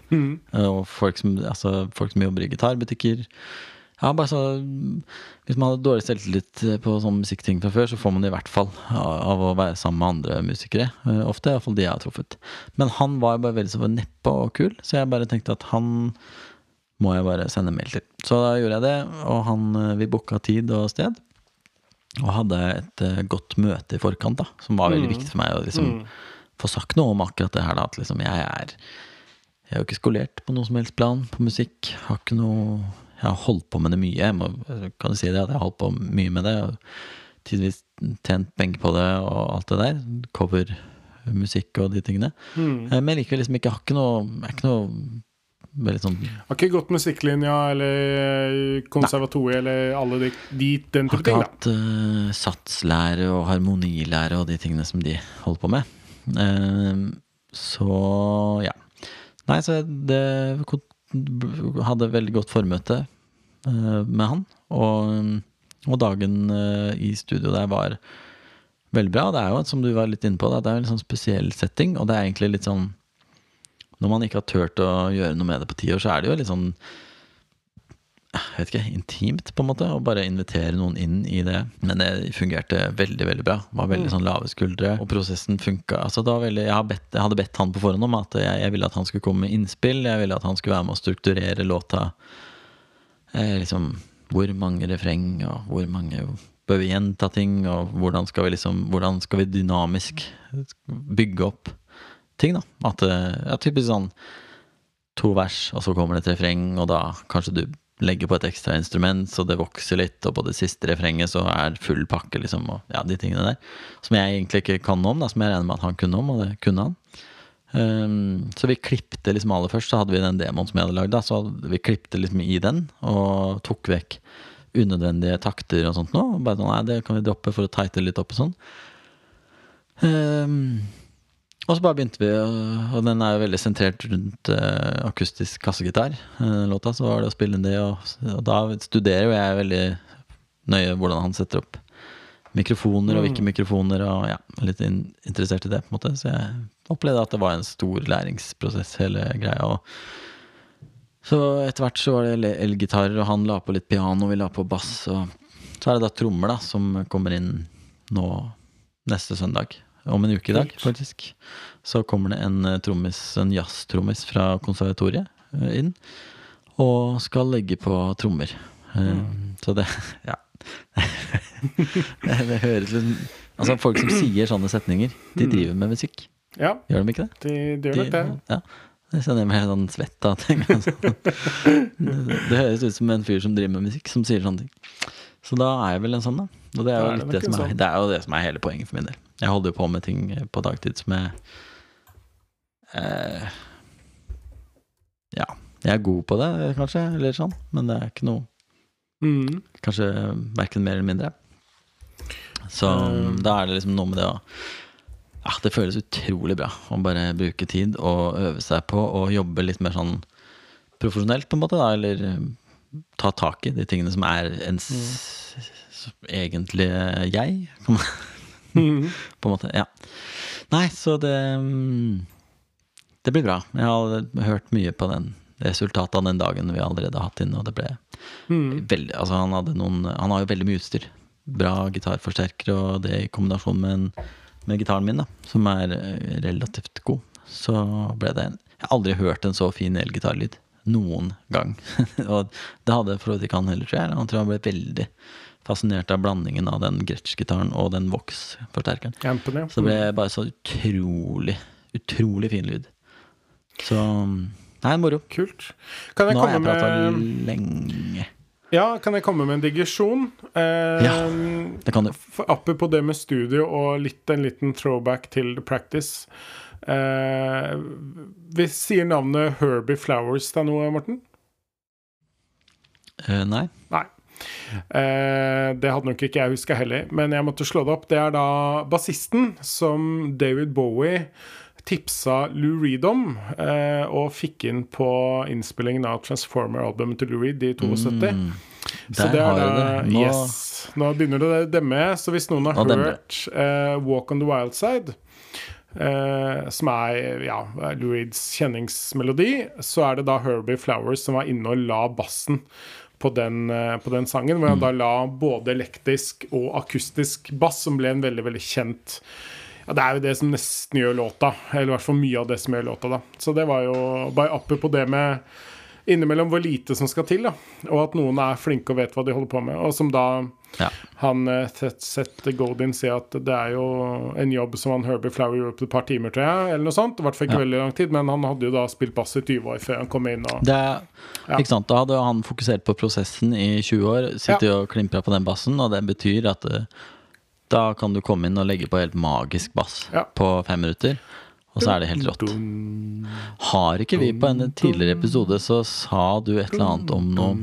Og folk som, altså, folk som jobber i gitarbutikker. Ja, bare så Hvis man hadde dårlig selvtillit på sånne musikkting fra før, så får man det i hvert fall av av å være sammen med andre musikere. Eh, Ofte, iallfall de jeg har truffet. Men han var jo bare veldig så nedpå og kul, så jeg bare tenkte at han må jeg bare sende mail til. Så da gjorde jeg det, og han, eh, vi booka tid og sted. Og hadde et eh, godt møte i forkant, da, som var veldig viktig for meg å liksom få sagt noe om akkurat det her. da, At liksom jeg er Jeg er jo ikke skolert på noe som helst plan på musikk. Har ikke noe Jeg har holdt på med det mye. Jeg må, kan du si det, at jeg har holdt på mye med det. Tidvis tjent penger på det og alt det der. Covermusikk og de tingene. Mm. Men likevel liksom ikke har ikke noe Jeg er ikke noe sånn
Har ikke gått musikklinja eller konservatoriet eller alle de, de den
Har
type
ikke
ting, da.
hatt uh, satslære og harmonilære og de tingene som de holder på med. Uh, så ja. Nei, så det hadde veldig godt formøte uh, med han. Og, og dagen eh, i studio der var veldig bra. Det er jo, som du var litt inne på, det er en sånn spesiell setting. Og det er egentlig litt sånn Når man ikke har turt å gjøre noe med det på ti år, så er det jo litt sånn jeg vet ikke, intimt, på en måte, å bare invitere noen inn i det. Men det fungerte veldig veldig bra. Det Var veldig sånn lave skuldre, og prosessen funka. Altså, veldig, jeg, har bedt, jeg hadde bedt han på forhånd om at jeg, jeg ville at han skulle komme med innspill. Jeg ville at han skulle være med å strukturere låta. Eh, liksom, hvor mange refreng, og hvor mange bør vi gjenta ting, og hvordan skal vi liksom Hvordan skal vi dynamisk bygge opp ting, da. At det ja, typisk sånn to vers, og så kommer det et refreng, og da kanskje du legger på et ekstra instrument, så det vokser litt, og på det siste refrenget så er full pakke, liksom, og ja, de tingene der. Som jeg egentlig ikke kan noe om, da, som jeg regner med at han kunne om, og det kunne han. Um, så vi klipte liksom aller først, så hadde vi den demoen som jeg hadde lagd, da, så vi klipte liksom i den, og tok vekk unødvendige takter og sånt nå. Bare sånn, nei, det kan vi droppe for å tighte litt opp og sånn. Ehm, og så bare begynte vi, og den er jo veldig sentrert rundt uh, akustisk kassegitar. Uh, låta, så var det å spille det, og, og da studerer jo jeg veldig nøye hvordan han setter opp mikrofoner og hvilke mikrofoner, og ja, litt in interessert i det, på en måte. Så jeg opplevde at det var en stor læringsprosess, hele greia. og så etter hvert så var det el- elgitarer, og han la på litt piano, vi la på bass, og så er det da trommer, da, som kommer inn nå neste søndag. Om en uke i dag, faktisk. Så kommer det en eh, trommis, en jazztrommis fra konservatoriet eh, inn, og skal legge på trommer. Mm. Så det Ja. det høres litt Altså Folk som sier sånne setninger, de
Mm.
driver med musikk.
Ja,
Gjør de ikke det?
de, de gjør nok det.
ja. Jeg kjenner meg sånn svett av ting. Altså. Det, det høres ut som en fyr som driver med musikk, som sier sånne ting. Så da er jeg vel en sånn, da. Og det er jo
det
det som er,
sånn.
det er jo det som er hele poenget for min del. Jeg holder jo på med ting på dagtid som jeg eh, Ja, jeg er god på det, kanskje, eller sånn, men det er ikke noe
Mm.
Kanskje verken mer eller mindre. Så
Um.
da er det liksom noe med det å ja, Det føles utrolig bra å bare bruke tid og øve seg på å jobbe litt mer sånn profesjonelt, på en måte, da, eller eh, ta tak i de tingene som er ens mm. egentlige jeg, på en måte. Ja. Nei, så det mm, Det blir bra. Jeg har hørt mye på den resultatet av den dagen vi allerede har hatt inne, og det ble
Mm.
veldig Altså, han hadde noen Han har jo veldig mye utstyr. Bra gitarforsterkere, og det i kombinasjon med, en, med gitaren min, da, som er eh, relativt god, så ble det en Jeg har aldri hørt en så fin elgitarlyd. Noen gang. og det hadde for så vidt ikke han heller, tror jeg. Han tror han ble veldig fascinert av blandingen av den Gretsch-gitaren og den Vox-forsterkeren. Så det ble bare så utrolig, utrolig fin lyd. Så Nei, moro.
Kult. Kan jeg
Nå har jeg
komme
prata
med
lenge.
Ja, kan jeg komme med en digresjon? Eh,
Ja. Det kan du.
Apropos det med studio og litt, en liten throwback til The Practice. Eh, vi sier navnet Herbie Flowers deg noe, Morten?
Eh, nei.
Nei. Eh, det hadde nok ikke jeg huska heller, men jeg måtte slå det opp. Det er da bassisten som David Bowie tipsa Lou Reed om, eh, og fikk inn på innspillingen av Transformer-albumet til Lou Reed i 72.
Mm,
Så det er da.
Nå,
Yes. Nå begynner det å demme, så hvis noen har
Nå
hørt eh, Walk on the Wild Side, eh, som er ja, Lou Reeds kjenningsmelodi, så er det da Herbie Flowers som var inne og la bassen på den, eh, på den sangen. Hvor han
Mm.
da la både elektrisk og akustisk bass, som ble en veldig, veldig kjent ja, Det er jo det som nesten gjør låta, eller i hvert fall mye av det som gjør låta, da. Så det var jo bare apropos det med innimellom hvor lite som skal til, da. Og at noen er flinke og vet hva de holder på med. Og som da
ja.
han eh, Seth Goldin sier at det er jo en jobb som han Herbie Flower gjorde på et par timer, tror jeg, eller noe sånt. I hvert fall ikke
Ja.
veldig lang tid, men han hadde jo da spilt bass i 20 år før han kom inn og
Det
Ja.
ikke sant? Da hadde han fokusert på prosessen i 20 år, sittet og klimpra på den bassen, og det betyr at eh, da kan du komme inn og legge på helt magisk bass på fem minutter, og så er det helt rått. Har ikke vi på en tidligere episode så sa du et eller annet om noe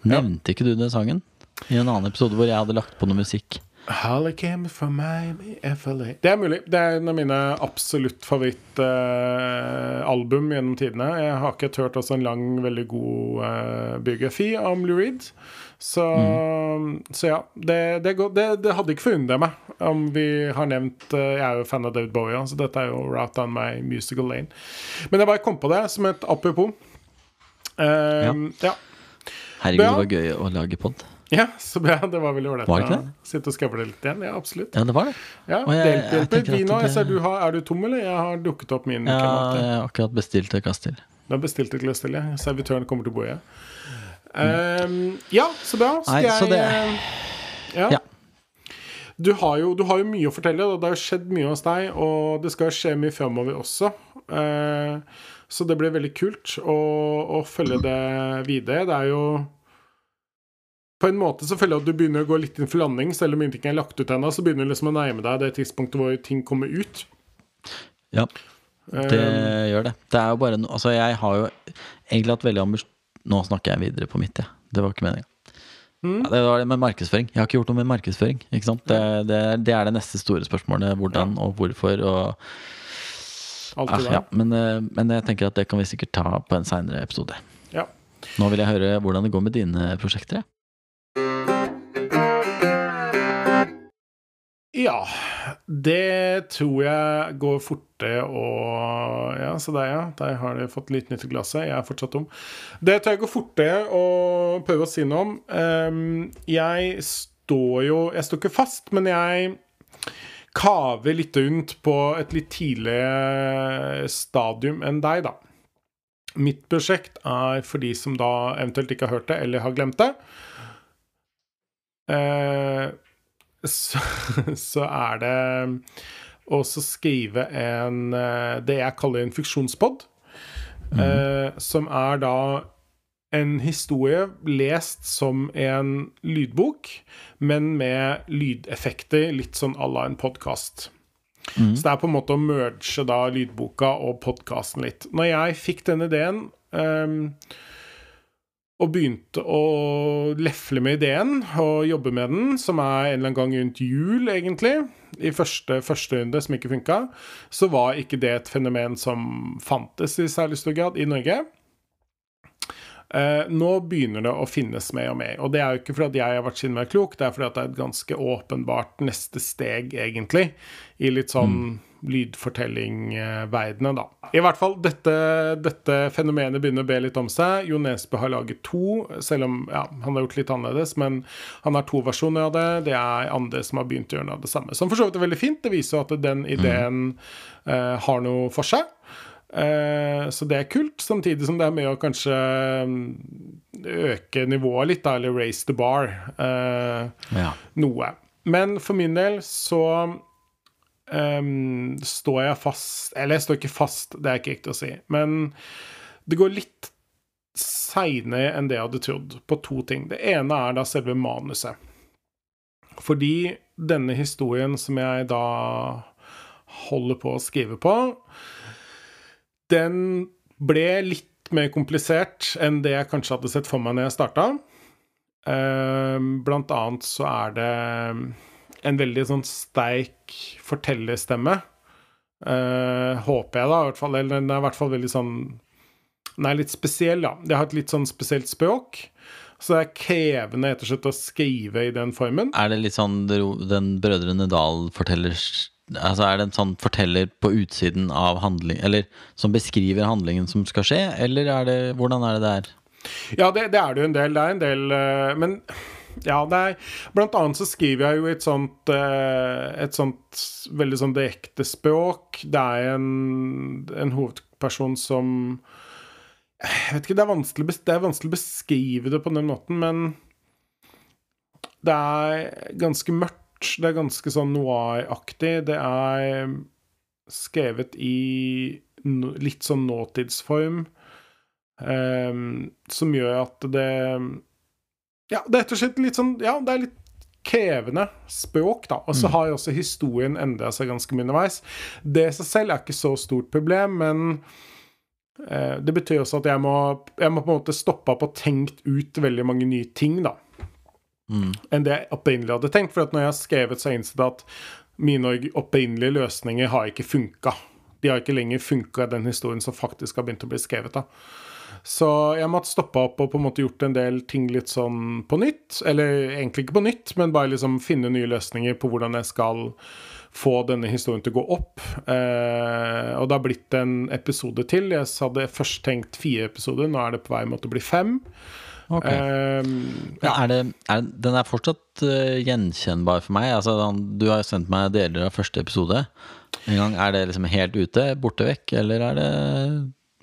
Nevnte ikke du den sangen? I en annen episode hvor jeg hadde lagt på noe musikk.
Holly came from Miami, FLA Det er mulig. Det er en av mine absolutt favorittalbum gjennom tidene. Jeg har ikke tørt også en lang, veldig god eh, biografi om Lou Reed. Så, så ja. Det, det, det, det hadde ikke forundret meg om vi har nevnt eh, Jeg er jo fan av David Bowie, så dette er jo Route down my musical lane. Men jeg bare kom på det som et apropos. Eh, ja.
Herregud,
Ja.
det var gøy å lage pod.
Ja, så bra. Det var veldig ålreit å sitte og skravle litt igjen. Ja, absolutt.
Ja, det var det.
Ja,
Og jeg-
det
jeg
hjelper. Vi
det-
ser du har, Er du tom, eller? Jeg har dukket opp min
Ja, jeg har akkurat bestilt et glass til.
Du har bestilt et glass til, ja. Servitøren kommer til bordet. Um, ja, så bra. Skal
Nei, så det-
jeg ja.
Ja.
Du, har jo, du har jo mye å fortelle, Da. det har jo skjedd mye hos deg. Og det skal jo skje mye framover også. Uh, så det blir veldig kult å, å følge det videre. Det er jo på en måte så føler jeg at du begynner å gå litt inn for landing, selv om ingenting er lagt ut ennå. Så begynner du liksom å nærme deg det tidspunktet hvor ting kommer ut.
Ja,
det
det gjør det. Det er jo bare no Altså, jeg har jo egentlig hatt veldig ambisjon Nå snakker jeg videre på mitt, jeg. Det var ikke meninga.
Mm.
Ja, det var det med markedsføring. Jeg har ikke gjort noe med markedsføring. Ikke sant? Det, det, det er det neste store spørsmålet. Hvordan og hvorfor og
alt
ah,
det der.
ja. men, eh, men jeg tenker at det kan vi sikkert ta på en seinere episode.
Ja.
Nå vil jeg høre hvordan det går med dine prosjekter.
Ja, det tror jeg går forte og Ja, så der, ja. Der har de fått litt nytt i glasset. Jeg er fortsatt tom. Det tror jeg går forte å prøve å si noe om. Um, jeg står jo Jeg står ikke fast, men jeg kaver litt rundt på et litt tidligere stadium enn deg, da. Mitt prosjekt er for de som da eventuelt ikke har hørt det, eller har glemt det. Eh, så, så er det å skrive en eh, Det jeg kaller en fiksjonspod. Eh, som er da en historie lest som en lydbok, men med lydeffekter, litt sånn à la en podkast. Så det er på en måte å merge da lydboka og podkasten litt. Når jeg fikk den ideen ehm, og begynte å lefle med ideen og jobbe med den, som er en eller annen gang rundt jul, egentlig, i første, første som ikke funka, så var ikke det et fenomen som fantes i særlig stor grad i Norge. Eh, nå begynner det å finnes mer og mer. Og det er jo ikke fordi jeg har vært sinne meg klok, det er fordi det er et ganske åpenbart neste steg, egentlig, i litt sånn lydfortelling-verdenen, da. I hvert fall, dette, dette fenomenet begynner å be litt om seg. Jo Nesbø har laget to, selv om ja, han har gjort litt annerledes. Men han har to versjoner av det. Det er andre som har begynt å gjøre noe av det samme. Som for så vidt er veldig fint. Det viser jo at den ideen eh, har noe for seg. Eh, så det er kult, samtidig som det er med å kanskje mm, øke nivået litt, da, eller raise the bar eh,
Ja.
noe. Men for min del så ehm, står jeg fast Eller jeg står ikke fast, det er ikke riktig å si. Men det går litt seinere enn det jeg hadde trodd, på to ting. Det ene er da selve manuset. Fordi denne historien som jeg da holder på å skrive på, den ble litt mer komplisert enn det jeg kanskje hadde sett for meg når jeg starta. Blant annet så er det en veldig sånn sterk fortellerstemme. Uh, håper jeg, da. I hvert fall, eller den er i hvert fall veldig sånn Den er litt spesiell, da. Det har et litt sånn spesielt språk. Så det er krevende rett og slett å skrive i den formen.
Er det litt sånn den Brødrene Dal-forteller Altså Er det en sånn forteller på utsiden av handling Eller som beskriver handlingen som skal skje, eller er det Hvordan er det der?
Ja, det, det er det jo en del. Det er en del eh, Men ja, det er Blant annet så skriver jeg jo et sånt eh, Et sånt veldig sånn direkte språk. Det er en, en hovedperson som Jeg vet ikke, det er, det er vanskelig å beskrive det på den måten, men det er ganske mørkt. Det er ganske sånn noir-aktig. Det er skrevet i litt sånn nåtidsform. um, som gjør at det Ja, det er rett og slett litt sånn Ja, det er litt krevende språk, da. Og så har jo også historien endra seg ganske mye underveis. Det i seg selv er ikke så stort problem, men eh, det betyr også at jeg må, jeg må på en måte stoppe opp og tenkt ut veldig mange nye ting, da. Enn det jeg opprinnelig hadde tenkt. For når jeg har skrevet, så har jeg innsett at mine opprinnelige løsninger har ikke funka. De har ikke lenger funka i den historien som faktisk har begynt å bli skrevet. da. Så jeg måtte stoppe opp og på en måte gjort en del ting litt sånn på nytt. Eller egentlig ikke på nytt, men bare liksom finne nye løsninger på hvordan jeg skal få denne historien til å gå opp. Eh, og det har blitt en episode til. Jeg hadde først tenkt fire episoder, nå er det på vei mot å bli fem.
Ok.
Eh,
Ja, er det, er, den er fortsatt uh, gjenkjennbar for meg. Altså, du har jo sendt meg deler av første episode. En gang, Er det liksom helt ute, borte vekk, eller er det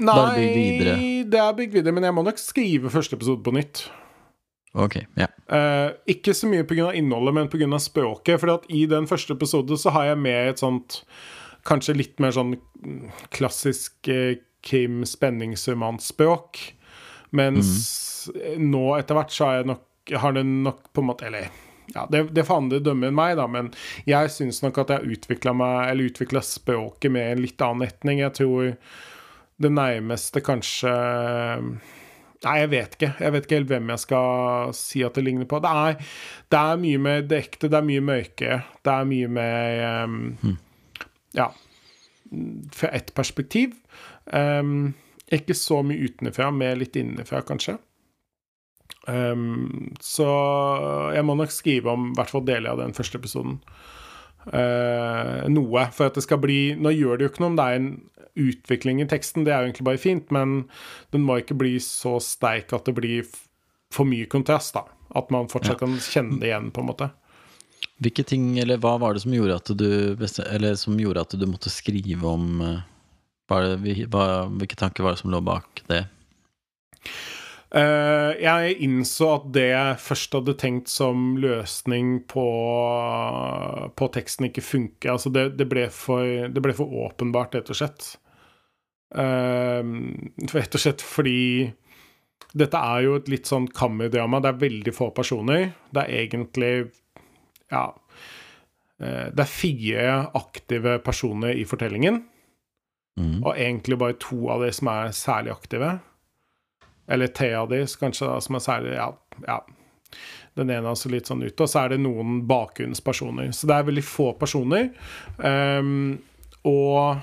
bare bygd videre?
Det er bygd videre, men jeg må nok skrive første episode på nytt.
Ok, ja.
Eh, ikke så mye pga. innholdet, men pga. språket. For at i den første episode så har jeg med et sånt Kanskje litt mer sånn mm, klassisk eh, Kim spenningsromanspråk. Mens nå etter hvert så har jeg nok Har det nok på en måte Eller ja, det, det får andre dømme enn meg, da, men jeg syns nok at jeg har utvikla språket med en litt annen retning. Jeg tror det nærmeste kanskje Nei, jeg vet ikke. Jeg vet ikke helt hvem jeg skal si at det ligner på. Det er, det er mye mer ekte, det er mye mørke. Det er mye mer ehm, Ja. Fra ett perspektiv. Um, ikke så mye utenfra, mer litt innenfra, kanskje. Um, så jeg må nok skrive om i hvert fall deler av den første episoden. Uh, noe. For at det skal bli Nå gjør det jo ikke noe om det er en utvikling i teksten, det er jo egentlig bare fint, men den må ikke bli så sterk at det blir for mye kontrast, da. At man fortsatt kan kjenne det igjen, på en måte.
Hvilke ting, eller hva var det som gjorde at du, eller som gjorde at du måtte skrive om eh, det, Hvilke tanker var det som lå bak det?
Uh, jeg innså at det jeg først hadde tenkt som løsning på, på teksten, ikke funker. Altså det, det, ble for, det ble for åpenbart, rett og slett. Uh, rett og slett fordi dette er jo et litt sånn kammerdrama. Det er veldig få personer. Det er egentlig Ja. Uh, det er fire aktive personer i fortellingen. Mm. Og egentlig bare to av de som er særlig aktive. Eller tre av de kanskje da, som er særlig Ja. ja. Den ene er altså litt sånn ute, og så er det noen bakgrunnspersoner. Så det er veldig få personer. Um, og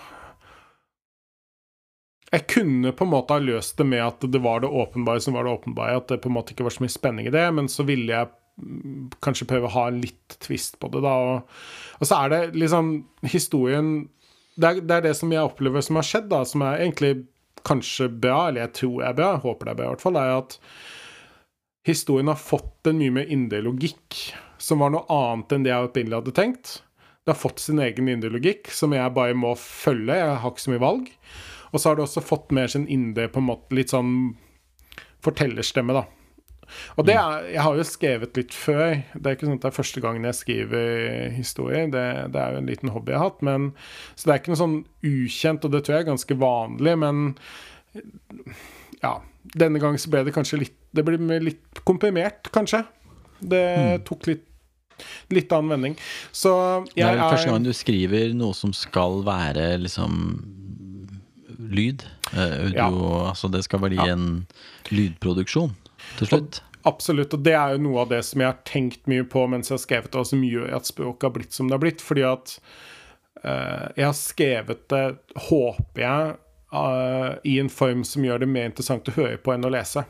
jeg kunne på en måte ha løst det med at det var det åpenbare som var det åpenbare. At det på en måte ikke var så mye spenning i det. Men så ville jeg mm, kanskje prøve å ha litt twist på det, da. Og, og så er det liksom historien det er, det er, det som jeg opplever som har skjedd, da, som er egentlig kanskje bra, eller jeg tror er bra, håper det er bra i hvert fall, er at historien har fått en mye mer indre logikk, som var noe annet enn det jeg opprinnelig hadde tenkt. Det har fått sin egen indre logikk, som jeg bare må følge. Jeg har ikke så mye valg. Og så har det også fått mer sin indre på en måte litt sånn fortellerstemme, da. Og det er, Jeg har jo skrevet litt før. Det er ikke sånn at det er første gangen jeg skriver historier. Det, det, er jo en liten hobby jeg har hatt. Men, så det er ikke noe sånn ukjent, og det tror jeg er ganske vanlig. Men ja, denne gangen så ble det kanskje litt Det ble litt komprimert, kanskje. Det mm. tok litt Litt annen vending. Så
jeg er Det er første gang du skriver noe som skal være liksom lyd. Uh, audio, ja. Altså det skal bli ja. en lydproduksjon til slutt.
Absolutt, og det er jo noe av det som jeg har tenkt mye på mens jeg har skrevet det, og som gjør at språket har blitt som det har blitt. Fordi at uh, jeg har skrevet det, håper jeg, uh, i en form som gjør det mer interessant å høre på enn å lese.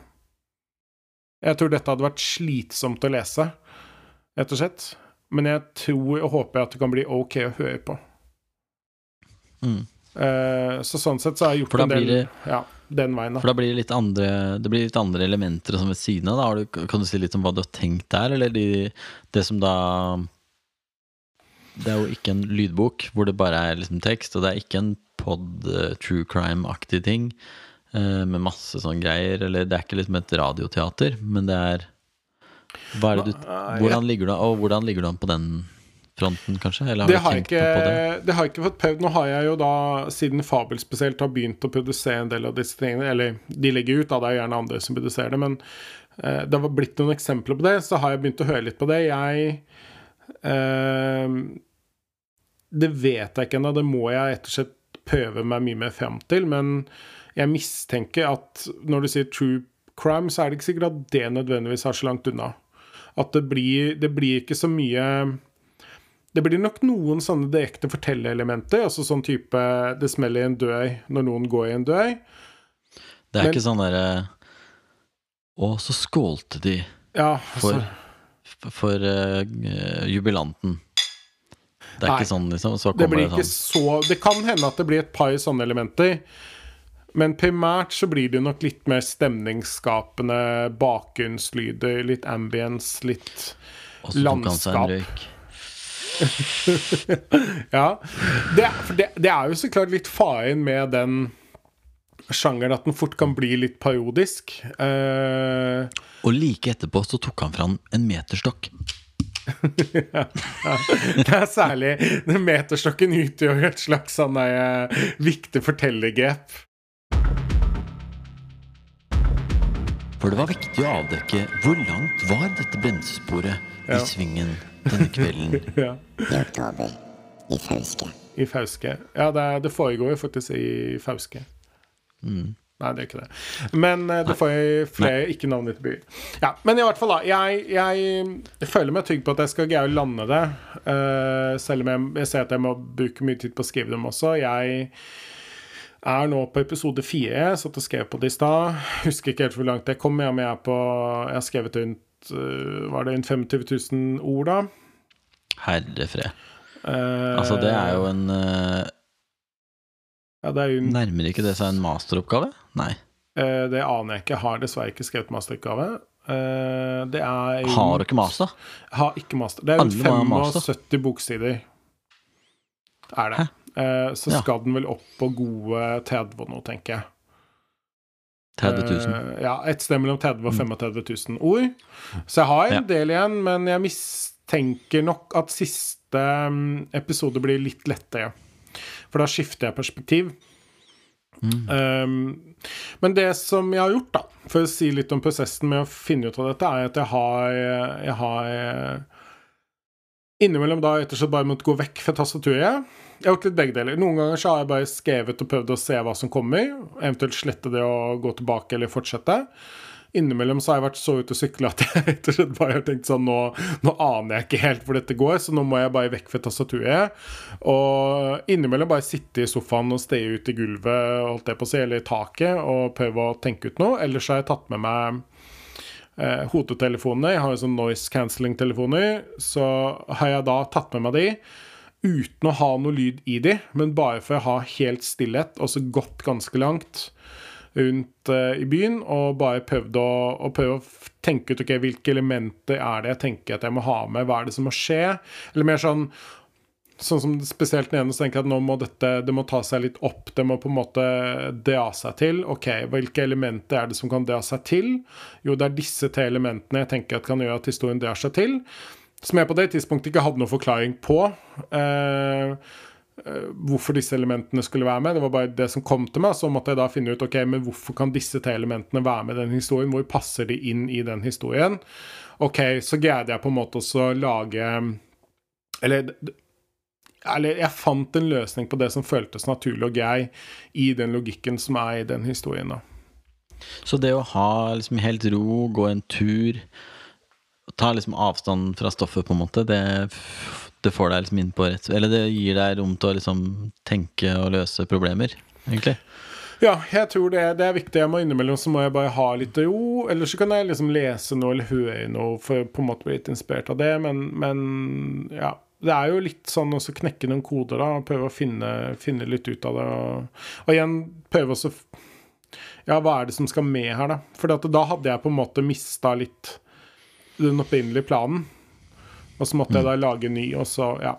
Jeg tror dette hadde vært slitsomt å lese, rett og slett. Men jeg tror og håper at det kan bli OK å høre på. Mm. Uh, så sånn sett så har jeg gjort en del det, ja, den veien.
Da. For da blir det litt andre, det blir litt andre elementer som ved siden av. Da. Du, kan du si litt om hva du har tenkt der, eller de, det som da Det er jo ikke en lydbok hvor det bare er liksom tekst, og det er ikke en pod uh, true crime-aktig ting uh, med masse sånne greier. Eller det er ikke liksom et radioteater, men det er er det du, hvordan ligger du, og hvordan ligger du an på den fronten, kanskje? Eller har
det, har ikke, det? det har jeg ikke fått prøvd. Nå har jeg jo da, siden Fabel spesielt har begynt å produsere en del av disse tingene, eller de legger ut, da, det er gjerne andre som produserer det, men eh, det har blitt noen eksempler på det, så har jeg begynt å høre litt på det. Jeg eh, Det vet jeg ikke ennå, det må jeg rett og slett prøve meg mye mer fram til, men jeg mistenker at når du sier true crime, så er det ikke sikkert at det nødvendigvis er så langt unna. At det blir, det blir ikke så mye det blir nok noen sånne direkte fortellerelementer. Altså sånn type Det smeller i en dør når noen går i en dør.
Det er Men, ikke sånn derre Å, så skålte de
ja,
for, for, for uh, jubilanten. Det er nei, ikke sånn, liksom. Så
det blir
ikke
sånn. Så, det kan hende at det blir et par sånne elementer. Men primært så blir det nok litt mer stemningsskapende bakgrunnslyder, litt ambience, litt landskap. ja. Det, det, det, er jo så klart litt faren med den sjangeren at den fort kan bli litt parodisk. Uh,
og like etterpå så tok han fram en meterstokk.
ja, ja. Det er særlig den meterstokken utgjør et slags sånn uh, viktig fortellergrep.
For det var viktig å avdekke hvor langt var dette bremsesporet ja. i svingen denne kvelden.
ja. I oktober. I Fauske.
I Fauske. Ja, det, det foregår jo faktisk i Fauske. Mm. Nei, det er ikke det. Men uh, det får jeg flere ikke-navngitte byer. Ja, men i hvert fall, da. Jeg, jeg, føler meg trygg på at jeg skal greie å lande det. Uh, selv om jeg, jeg, ser at jeg må bruke mye tid på å skrive dem også. Jeg er nå på episode fire. Satt og skrev på det i stad. Husker ikke helt hvor langt jeg kom. Jeg, jeg, på, jeg har skrevet rundt var det en 25 000 ord, da?
Herre fred. Uh, altså, det er jo en uh, ja, det er jo en, Nærmer ikke det seg en masteroppgave? Nei.
Uh, det aner jeg ikke. Har dessverre ikke skrevet masteroppgave. det er
jo Har du ikke master?
Har ikke master. Det er jo 75 boksider. Er det. så skal den vel opp på gode 30 nå, tenker jeg.
30 000.
Uh, ja, et sted mellom 30 og 35 000 ord. Så jeg har en
Ja.
del igjen, men jeg mistenker nok at siste mm, episode blir litt lettere. For da skifter jeg perspektiv. Um, men det som jeg har gjort, da, for å si litt om prosessen med å finne ut av dette, er at jeg har, jeg har eh, innimellom da rett og slett bare måttet gå vekk fra tastaturet. Jeg har gjort litt begge deler. Noen ganger så har jeg bare skrevet og prøvd å se hva som kommer. Eventuelt slette det og gå tilbake eller fortsette. Innimellom så har jeg vært så ute å sykle at jeg rett og slett bare har tenkt sånn nå, nå aner jeg ikke helt hvor dette går, så nå må jeg bare vekk fra tastaturet. Og innimellom bare sitte i sofaen og steie ut i gulvet, holdt jeg på å si, eller i taket, og prøve å tenke ut noe. Ellers har jeg tatt med meg eh, hodetelefonene. Jeg har jo sånn noise cancelling-telefoner. Så har jeg da tatt med meg de uten å ha noe lyd i de, men bare for å ha helt stillhet, og så gått ganske langt rundt uh, i byen og bare prøvd å, å prøve å tenke ut ok, hvilke elementer er det jeg tenker at jeg må ha med, hva er det som må skje? Eller mer sånn Sånn som spesielt den ene, så tenker jeg at nå må dette det må ta seg litt opp. Det må på en måte dra seg til. Ok, hvilke elementer er det som kan dra seg til? Jo, det er disse tre elementene jeg tenker at kan gjøre at historien drar seg til. Som jeg på det tidspunktet ikke hadde noen forklaring på. Eh, eh, hvorfor disse elementene skulle være med. Det var bare det som kom til meg. Så måtte jeg da finne ut ok, men hvorfor kan disse tre elementene være med i den historien. Hvor passer de inn i den historien? Ok, så greide jeg på en måte også å lage Eller eller jeg fant en løsning på det som føltes naturlig og grei i den logikken som er i den historien. da.
Så det å ha liksom helt ro, gå en tur, ta liksom avstand fra stoffet, på en måte, det, det får deg liksom inn på rett Eller det gir deg rom til å liksom tenke og løse problemer, egentlig.
Ja, jeg tror det, det er viktig. Jeg må innimellom så må jeg bare ha litt ro. Eller så kan jeg liksom lese noe eller høre noe for på en måte bli litt inspirert av det. Men, men ja. Det er jo litt sånn å knekke noen koder, da. Prøve å finne, finne litt ut av det. Og, og igjen prøve å Ja, hva er det som skal med her, da? For da hadde jeg på en måte mista litt den opprinnelige planen. Og så måtte jeg da lage ny, og så Ja.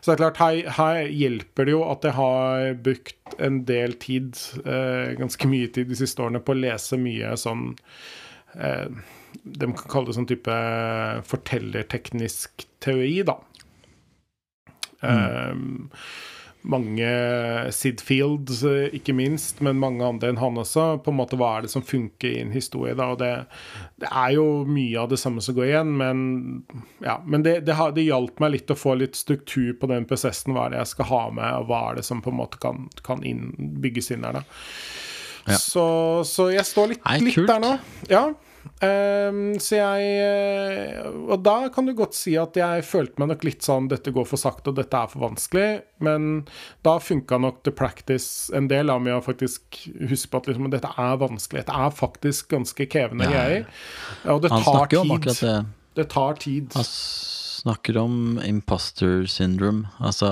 Så det er klart, her, her hjelper det jo at jeg har brukt en del tid, eh, ganske mye tid de siste årene, på å lese mye sånn eh, De kan kalle det sånn type fortellerteknisk teori, da. Eh, mange Sid Field, eh, ikke minst, men mange andre enn han også. På en måte Hva er det som funker i en historie? da, og Det, det er jo mye av det samme som går igjen, men, ja, men det, det, har, det hjalp meg litt å få litt struktur på den prosessen. Hva er det jeg skal ha med, og hva er det som på en måte kan, kan inn, bygges inn her. da.
Ja.
Så, så jeg står litt,
Nei,
litt
kult.
der nå. Ja. Ehm, så jeg eh, Og da kan du godt si at jeg følte meg nok litt sånn Dette går for sakte, og dette er for vanskelig. Men da funka nok The Practice en del av med å faktisk huske på at liksom, dette er vanskelig. Dette er faktisk ganske krevende
Ja,
greier. Og det
Han
tar tid.
det.
Det tar tid.
Han snakker om imposter syndrome. Altså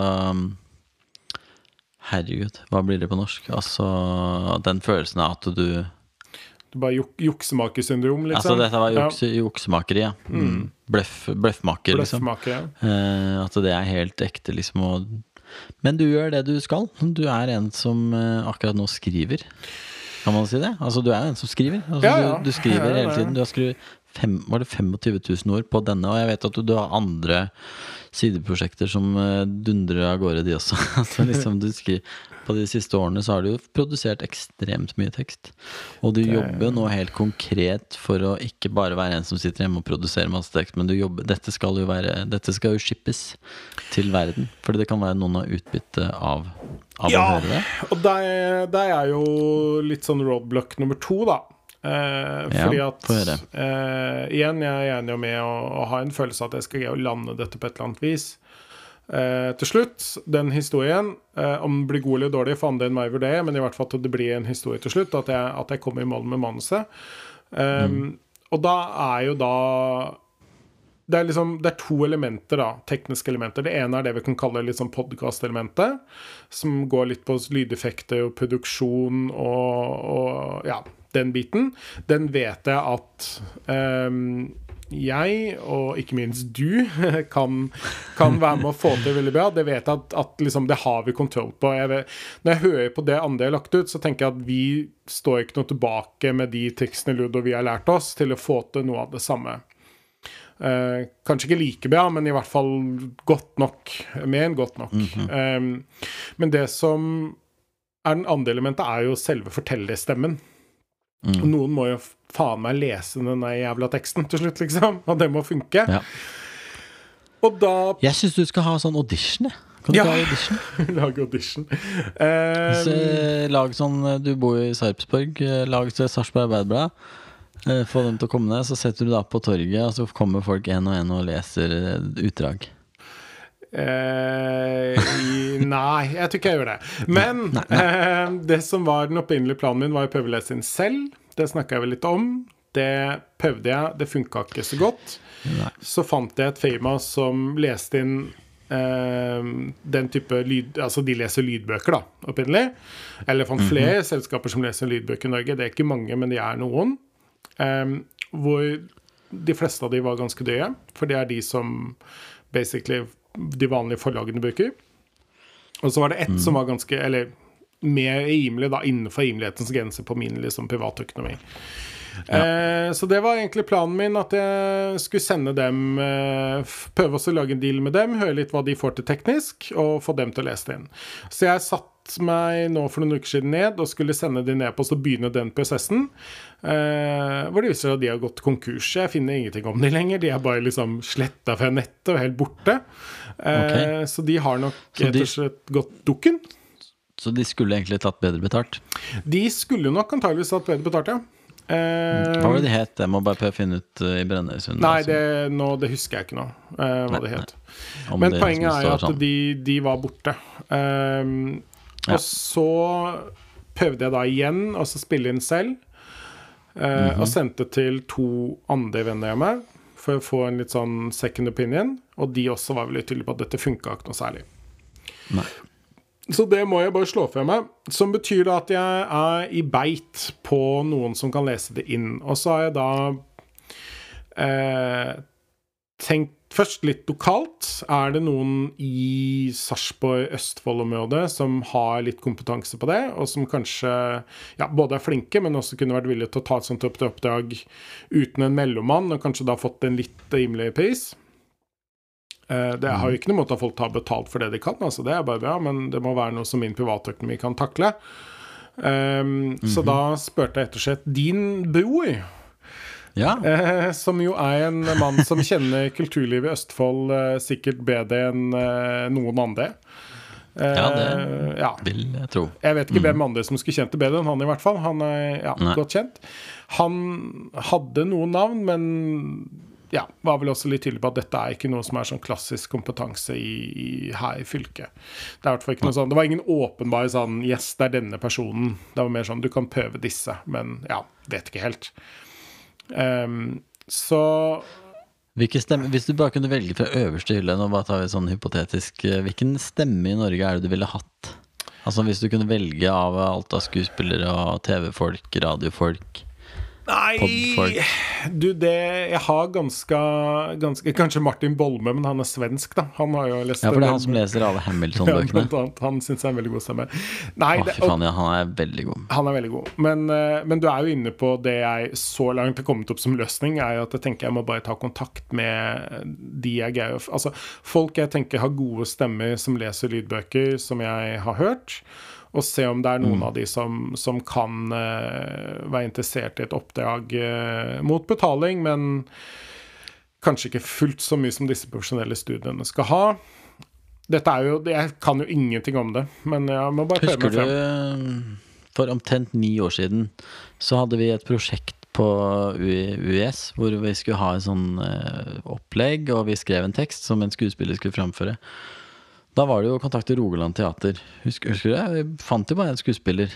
Herregud, hva blir det på norsk? Altså den følelsen av at du
Det var juk juksemakersyndrom, liksom.
Altså dette var jukse, juksemakeri, ja. Mm. Bløff, bløffmaker, liksom.
Ja.
Uh, at det er helt ekte, liksom. Og, men du gjør det du skal. Du er en som uh, akkurat nå skriver. Kan man si det? Altså, du er jo en som skriver. Altså,
Ja, ja.
Du, du skriver
Ja, ja,
hele tiden. Du har skrevet fem, var det 25 000 ord på denne, og jeg vet at du, du har andre sideprosjekter som eh, dundrer av gårde, de også. altså, liksom, du skriver, på de siste årene så har du jo produsert ekstremt mye tekst. Og du jobber nå helt konkret for å ikke bare være en som sitter hjemme og produserer masse tekst, men du jobber, dette skal jo være Dette skal jo shippes til verden. Fordi det kan være noen av utbytte av, av
Ja.
å høre det.
Og det, er jo litt sånn roadblock nummer to, da. Eh,
Ja,
fordi at eh, Igjen, jeg er enig med å, å ha en følelse av at jeg skal greie å lande dette på et eller annet vis. Eh, til slutt, den historien, eh, om den blir god eller dårlig, andre enn meg vurdere, men i hvert fall at det blir en historie til slutt, at jeg, at jeg kommer i mål med manuset. Eh, Og da er jo da det er, liksom, det er to elementer, da, tekniske elementer. Det ene er det vi kan kalle liksom sånn podkast-elementet, som går litt på lydeffekter og produksjon og, og ja, den biten. Den vet jeg at um, jeg, og ikke minst du, kan, kan være med å få til veldig bra. Det vet jeg at, at liksom, det har vi kontroll på. Jeg vet, når jeg hører på det andre har lagt ut, så tenker jeg at vi står ikke noe tilbake med de triksene Ludo vi har lært oss, til å få til noe av det samme. Eh, kanskje ikke like bra, men i hvert fall godt nok. Mer enn godt nok. um, men det som er den andre elementet, er jo selve fortellerstemmen. Og noen må jo faen meg lese den jævla teksten til slutt, liksom. Og det må funke.
Ja.
Og da
Jeg syns du skal ha sånn audition, jeg. Kan du
Ja.
ikke ha audition?
lage audition. Um,
Så, lag sånn eh, Du bor i Sarpsborg. eh, Lag til Sarpsborg Arbeiderblad. Eh, Få dem til å komme ned, så setter du deg opp på torget, og så kommer folk én og én og leser eh, utdrag.
Eh, i, nei, jeg tror ikke jeg gjør det. Men eh, det som var den opprinnelige planen min, var å prøve å lese inn selv. Det snakka jeg vel litt om. Det prøvde jeg, det funka ikke så godt.
Nei.
Så fant jeg et firma som leste inn eh, den type lyd Altså, de leser lydbøker, da, opprinnelig. Eller fant flere selskaper som leser lydbøker i Norge. Det er ikke mange, men de er noen. Eh, hvor de fleste av de var ganske døde, for det er de som basically de vanlige forlagene bruker. Og så var det ett som var ganske Eller mer rimelig, da, innenfor rimelighetens grenser på min liksom, privatøkonomi. Eh, så det var egentlig planen min, at jeg skulle sende dem eh, Prøve å lage en deal med dem, høre litt hva de får til teknisk, og få dem til å lese det inn. Så jeg satt meg nå for noen uker siden ned og skulle sende de ned på oss og begynne den prosessen. Eh, hvor det viser seg at de har gått konkurs. Jeg finner ingenting om de lenger. De er bare liksom sletta fra nettet og helt borte. Eh, Så de har nok rett og slett gått dukken.
Så de skulle egentlig tatt bedre betalt.
De skulle nok antageligvis tatt bedre betalt, ja. Eh,
Hva var det de het? Jeg må bare finne ut uh, i Brønnøysund.
Nei,
altså,
det, nå, det husker jeg ikke nå, uh, hva
Nei,
det het. Men
det
poenget er jo at
sånn.
de, de var borte. Um,
Ja.
Og så prøvde jeg da igjen å så spille inn selv. eh,
Mhm.
Og sendte til to andre venner av meg for å få en litt sånn second opinion. Og de også var veldig tydelige på at dette funka ikke noe særlig.
Nei.
Så det må jeg bare slå fra meg. Som betyr da at jeg er i beit på noen som kan lese det inn. Og så har jeg da eh, tenkt først litt lokalt. Er det noen i Sarpsborg, Østfold-området som har litt kompetanse på det, og som kanskje ja, både er flinke, men også kunne vært villige til å ta et sånt oppdrag uten en mellommann, og kanskje da fått en litt rimeligere pris? Eh, Det har jo ikke noe imot at folk tar betalt for det de kan, altså det er bare bra, men det må være noe som min privatøkonomi kan takle. Um, Så da spurte jeg rett og slett din bror,
Ja,
eh, som jo er en mann som kjenner kulturlivet i Østfold eh, sikkert bedre enn eh, noen andre. Eh,
Ja, det-
ja.
vil jeg tro.
Jeg vet ikke hvem andre som skulle kjent det bedre enn han, i hvert fall. Han er ja, godt kjent. Han hadde noen navn, men ja, var vel også litt tydelig på at dette er ikke noe som er sånn klassisk kompetanse i, i, her i fylket. Det er ikke noe sånn Det var ingen åpenbar sånn Yes, det er denne personen. Det var mer sånn Du kan prøve disse, men ja, vet ikke helt. Ehm, så
stemme, hvis du bare kunne velge fra øverste hylle, nå bare tar vi sånn hypotetisk eh, Hvilken stemme i Norge er det du ville hatt? Altså Hvis du kunne velge av alt av skuespillere og TV-folk, radiofolk
Nei Du, det Jeg har ganske, ganske Kanskje Martin Bolme, men han er svensk, da. Han har jo lest
Ja, for det er han som leser alle Hamilton-bøkene.
Ja. Han syns jeg er en veldig god stemme. Nei,
Åh,
det, og,
faen, ja, han er veldig god.
han er veldig god. Men, eh, men du er jo inne på det jeg så langt har kommet opp som løsning, er jo at jeg tenker jeg må bare ta kontakt med de jeg greier Altså folk jeg tenker har gode stemmer som leser lydbøker, som jeg har hørt. Og se om det er noen av de som, som kan uh, være interessert i et oppdrag uh, mot betaling, men kanskje ikke fullt så mye som disse profesjonelle studiene skal ha. Dette er jo, Jeg kan jo ingenting om det, men jeg må bare prøve
Husker
meg
du
frem.
For omtrent ni år siden så hadde vi et prosjekt på UI UiS hvor vi skulle ha en sånn eh, opplegg, og vi skrev en tekst som en skuespiller skulle framføre. Da var det jo å kontakte Rogaland Teater. Husker, husker du det? Vi fant jo bare en skuespiller.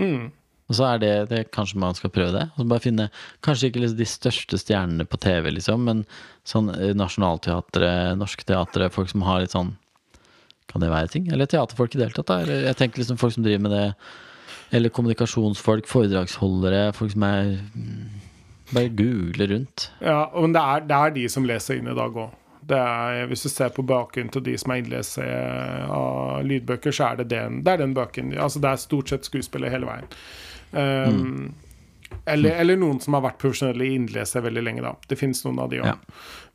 Mm.
Og så er det, det Kanskje man skal prøve det? Og så bare finne Kanskje ikke liksom de største stjernene på TV, liksom, men sånn eh, Nationaltheatret, Norsk Teatret, folk som har litt sånn Kan det være ting? Eller teaterfolk i det hele tatt? da? Eller jeg tenker liksom folk som driver med det. Eller kommunikasjonsfolk, foredragsholdere, folk som er mm, Bare google rundt.
Ja, men det er, det er de som leser inn i dag òg. Hvis du ser på bakgrunnen til de som er innlese av lydbøker, så er det den, det er den bøken. Altså det er stort sett skuespiller hele veien. Um, eller, eller noen som har vært profesjonelle i innlese veldig lenge, da. Det finnes noen av de òg.
Ja.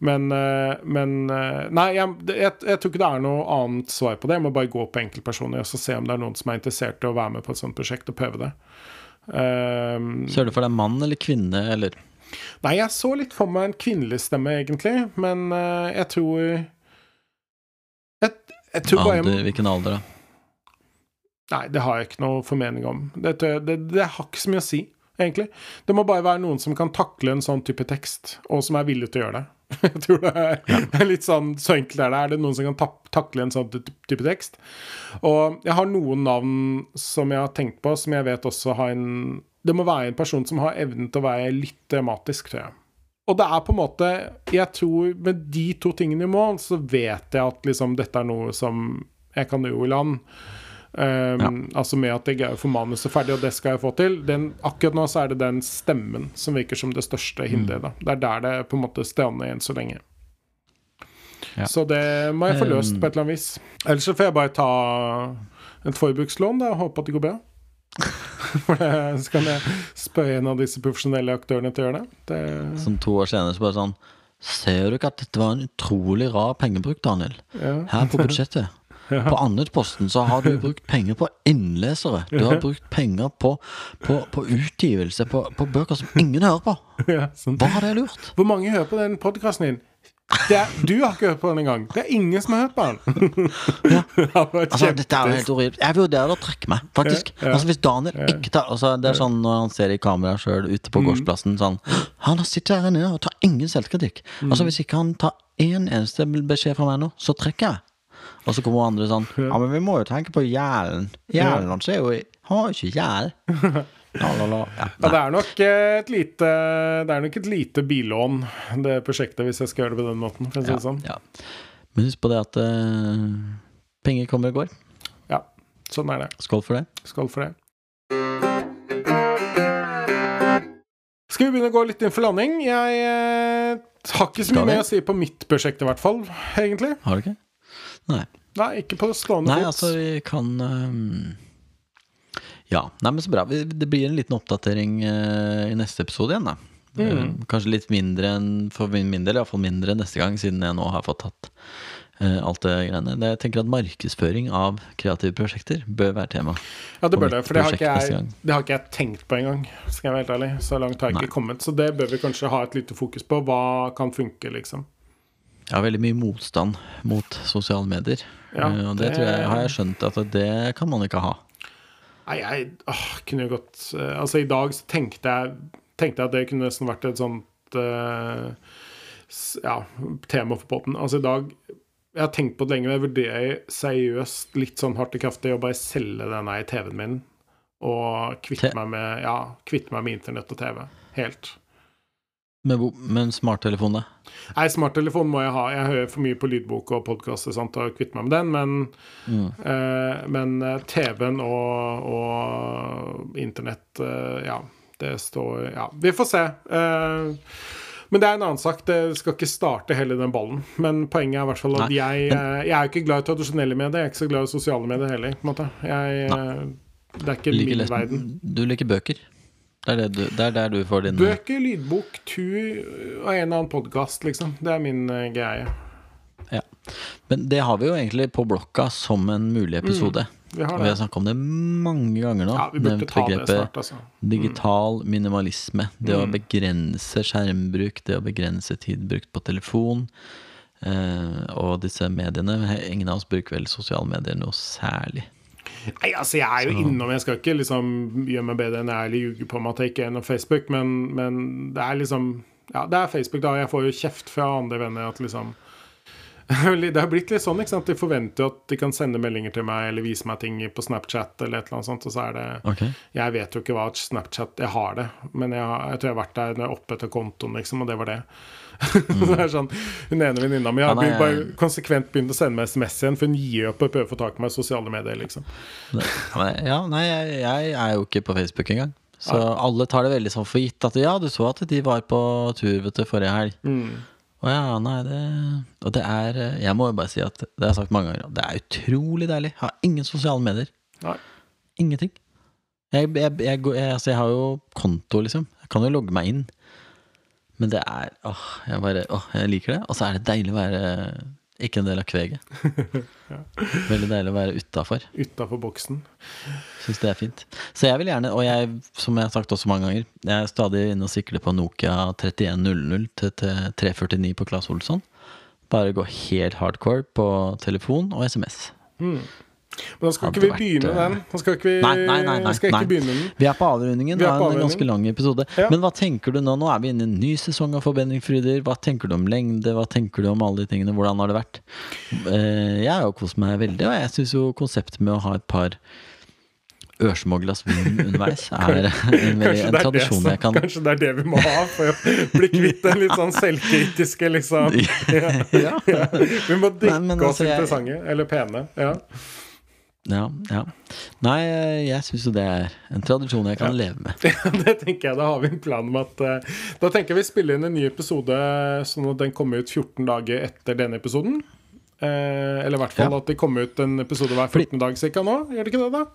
Men, eh, men eh, Nei, jeg, jeg, jeg tror ikke det er noe annet svar på det. Jeg må bare gå på enkeltpersoner og se om det er noen som er interessert i å være med på et sånt prosjekt og prøve det. Um,
Ser du for deg mann eller kvinne, eller
Nei, jeg så litt for meg en kvinnelig stemme, egentlig, men uh, jeg tror Jeg, jeg tror bare
hvilken alder, da?
Nei, det har jeg ikke noe formening om. Det, det, det har ikke så mye å si, egentlig. Det må bare være noen som kan takle en sånn type tekst, og som er villig til å gjøre det. Jeg tror det er, er litt sånn Så enkelt er det. Er det noen som kan ta- takle en sånn type tekst? Og jeg har noen navn som jeg har tenkt på, som jeg vet også har en Det må være en person som har evnen til å være litt dramatisk, tror jeg. Og det er på en måte Jeg tror med de to tingene i mål, så vet jeg at liksom dette er noe som jeg kan ro i land. Um, Altså med at jeg greier å få manuset ferdig, og det skal jeg få til. Den, akkurat nå så er det den stemmen som virker som det største hinderet. Mm. Det er der det på en måte strander igjen så lenge.
Ja.
Så det må jeg få løst på et eller annet vis. Ellers så får jeg bare ta et forbrukslån da, og håpe at det går bra. For det, så kan jeg spøye en av disse profesjonelle aktørene til å gjøre det. det
Sånn to år senere så bare sånn Ser du ikke at dette var en utrolig rar pengebruk, Daniel?
ja.
Her på budsjettet. På andretposten så har du brukt penger på innlesere. Du har brukt penger på, på, på utgivelse på, på bøker som ingen hører på.
Ja, sånn.
Var det lurt?
Hvor mange hører på den podkasten din? Er, du har ikke hørt på den engang. Det er ingen som har hørt på den.
Ja.
Det
Altså, dette er jo helt horribelt. Jeg vurderer å trekke meg, faktisk.
Ja, ja.
Altså, hvis Daniel ikke tar altså, Det er sånn når han ser i kameraet sjøl ute
Mm.
på gårdsplassen sånn Han sitter her nede og tar ingen selvkritikk.
Mm.
Altså, hvis ikke han tar én eneste beskjed fra meg nå, så trekker jeg. Og så kommer andre sånn Ja, men vi må jo tenke på Jælen. Jælen hans er jo Han har jo ikke Jæl. La, la, la. Ja,
Ja, det er nok eh, et lite Det er nok et lite billån, det prosjektet, hvis jeg skal gjøre det på den måten. Si det sånn.
ja. Men husk på det at uh, penger kommer og går.
Ja, sånn er det.
Skål for det.
Skål for det. Skal vi begynne å gå litt inn for landing? Jeg uh, har ikke så mye
med
mer å si på mitt prosjekt, i hvert fall. Egentlig.
Har du ikke? Nei.
Nei, ikke på stående
Nei, altså, vi kan ehm, Ja, nei, men så bra. Det blir en liten oppdatering eh, i neste episode igjen, da. Eh, kanskje litt mindre enn for min del, iallfall mindre neste gang, siden jeg nå har fått tatt eh, alt det greiene. Jeg tenker at markedsføring av kreative prosjekter bør være tema.
Ja, det bør det, for det har, jeg, det har ikke jeg tenkt på engang. Skal jeg være helt ærlig. Så langt har jeg
Nei.
ikke kommet. Så det bør vi kanskje ha et lite fokus på. Hva kan funke, liksom.
Jeg har veldig mye motstand mot sosiale medier.
Ja,
eh, og det,
det-
tror jeg, har jeg skjønt at det kan man ikke ha.
Nei, jeg åh, kunne jo godt eh, Altså, i dag så tenkte jeg, tenkte jeg at det kunne nesten vært et sånt uh, Ja, tema for potten. Altså, i dag Jeg har tenkt på det lenge, men jeg vurderer seriøst litt sånn hardt og kraftig å bare selge denne i TV-en min. Og kvitte meg med Ja, kvitte meg med internett og TV. Helt.
Men, men smarttelefon, da?
Nei, smarttelefon må jeg ha. Jeg hører for mye på lydbok og podkast og kvitt meg med den, men, eh, men eh, TV-en og, og internett eh, Ja, det står Ja, vi får se. Eh, men det er en annen sak. Det skal ikke starte hele den ballen. Men poenget er i hvert fall at
Nei,
jeg, eh, jeg er ikke glad i tradisjonelle medier. Jeg er ikke så glad i sosiale medier heller. Jeg, eh, det er ikke
Du liker,
min verden.
du liker bøker? Det er, det du, det er der du får din
Bøker, lydbok, tur og en eller annen podkast, liksom. Det er min uh, greie.
Ja. Men det har vi jo egentlig på blokka som en mulig episode.
Vi har
har snakka om det mange ganger nå.
Ja, vi burde ta det snart, altså.
digital minimalisme. Det
Mm.
å begrense skjermbruk, det å begrense tid brukt på telefon. Eh, og disse mediene. Ingen av oss bruker vel sosiale medier noe særlig.
Nei, altså, jeg er jo innom Jeg skal ikke liksom gjøre meg bedre enn jeg er, eller ljuge på meg at jeg ikke er innom Facebook, men, men det er liksom Ja, det er Facebook, da. Jeg får jo kjeft fra andre venner at liksom Det har blitt litt sånn, ikke sant. De forventer jo at de kan sende meldinger til meg eller vise meg ting på Snapchat eller et eller annet sånt, og så er det
okay.
Jeg vet jo ikke hva Snapchat Jeg har det, men jeg, jeg tror jeg har vært der når jeg opprettet kontoen, liksom, og det var det. det er sånn, Hun ene venninna mi har bare konsekvent begynt å sende meg SMS igjen, for hun gir opp å prøve å få tak i meg i sosiale medier, liksom.
Ja, nei, jeg, jeg er jo ikke på Facebook engang. Så alle tar det veldig sånn for gitt at ja, du så at de var på tur vet du, forrige helg.
Mm.
Og ja, nei, det Og det er eh, Jeg må jo bare si at det har jeg sagt mange ganger. Det er utrolig deilig. Jeg har ingen sosiale medier.
Nei.
Ingenting. Jeg, jeg, jeg, altså, jeg har jo konto, liksom. Jeg kan jo logge meg inn. Men det er Åh, jeg bare Åh, jeg liker det. Og så er det deilig å være ikke en del av kveget. Veldig deilig å være utafor.
Utafor boksen.
Syns det er fint. Så jeg vil gjerne, og jeg, som jeg har sagt også mange ganger, jeg er stadig inne og sikler på Nokia 3100 til, til 349 på Claes Olsson. Bare gå helt hardcore på telefon og SMS.
Men da skal ikke vi
vært,
begynne
eh,
den. Da skal ikke vi
Nei, nei, nei, nei,
skal ikke
nei.
begynne den.
Vi er på avrundingen. Det
er
er en ganske lang episode.
Ja.
Men hva tenker du nå? Nå er vi inne i en ny sesong av Forbedringsfryder. Hva tenker du om lengde? Hva tenker du om alle de tingene? Hvordan har det vært? Eh, Jeg har jo kost meg veldig, og jeg syns jo konseptet med å ha et par ørsmå glass vin underveis er en, en
er
tradisjon
som,
jeg kan
kanskje det er det vi må ha for å bli kvitt den litt sånn selvkritiske, liksom. Ja.
Ja.
Ja. Vi må drikke oss
altså, jeg-
interessante. Eller pene. Ja.
Ja, ja. Nei, jeg syns jo det er en tradisjon jeg kan leve med.
Det tenker jeg, Da har vi en plan om at uh, Da tenker jeg vi spiller inn en ny episode sånn at den kommer ut 14 dager etter denne episoden. Uh, eller i hvert fall
Ja.
at det kommer ut en episode hver 14 dag cirka nå. Gjør det ikke det, da?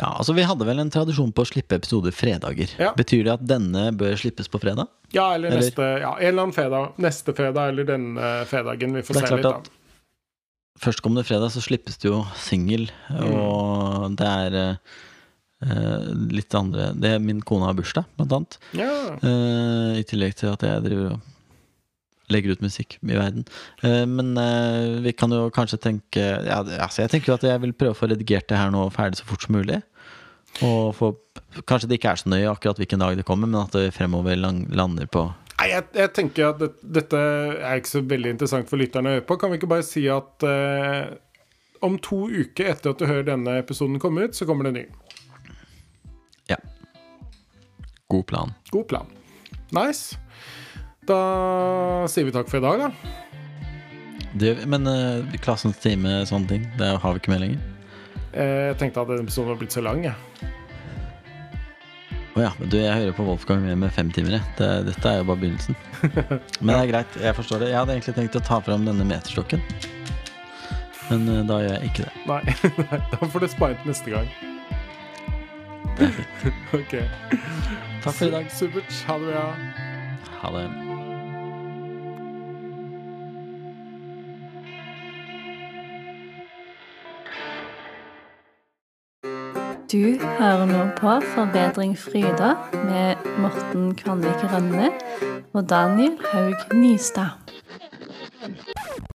Ja, altså Vi hadde vel en tradisjon på å slippe episoder fredager.
Ja.
Betyr det at denne bør slippes på fredag?
Ja, eller,
Eller-
neste Ja, en eller annen fredag. Neste fredag eller denne fredagen. Vi får
Det
se litt, da.
Førstkommende fredag så slippes det jo singel, og det er eh, eh, litt andre det er Min kone har bursdag, blant annet.
Ja.
Eh, I tillegg til at jeg driver og legger ut musikk i verden. Eh, men eh, vi kan jo kanskje tenke ja, altså Jeg tenker jo at jeg vil prøve å få redigert det her nå ferdig så fort som mulig. Og få, kanskje det ikke er så nøye akkurat hvilken dag det kommer, men at det fremover lang, lander på
Nei, jeg, jeg tenker at det, dette er ikke så veldig interessant for lytterne å høre på. Kan vi ikke bare si at eh, om to uker etter at du hører denne episoden komme ut, så kommer det ny?
Ja. God plan.
God plan. Nice. Da sier vi takk for i dag, da.
Det, men eh, klassens time, sånne ting, det har vi ikke med lenger.
Eh, Jeg tenkte at denne episoden var blitt så lang, jeg.
Å ja, du, jeg hører på Wolfgang med, med fem timer, jeg. Det, dette er jo bare begynnelsen. Men det er greit, jeg forstår det. Jeg hadde egentlig tenkt å ta fram denne meterstokken. Men uh, da gjør jeg ikke det.
Nei, nei, da får du spare til neste gang. ok.
Takk for i dag.
Supert. Ha det bra.
Ha det.
Du hører nå på Forbedring Fryda med Morten Kvanvik Rønne og Daniel Haug Nystad.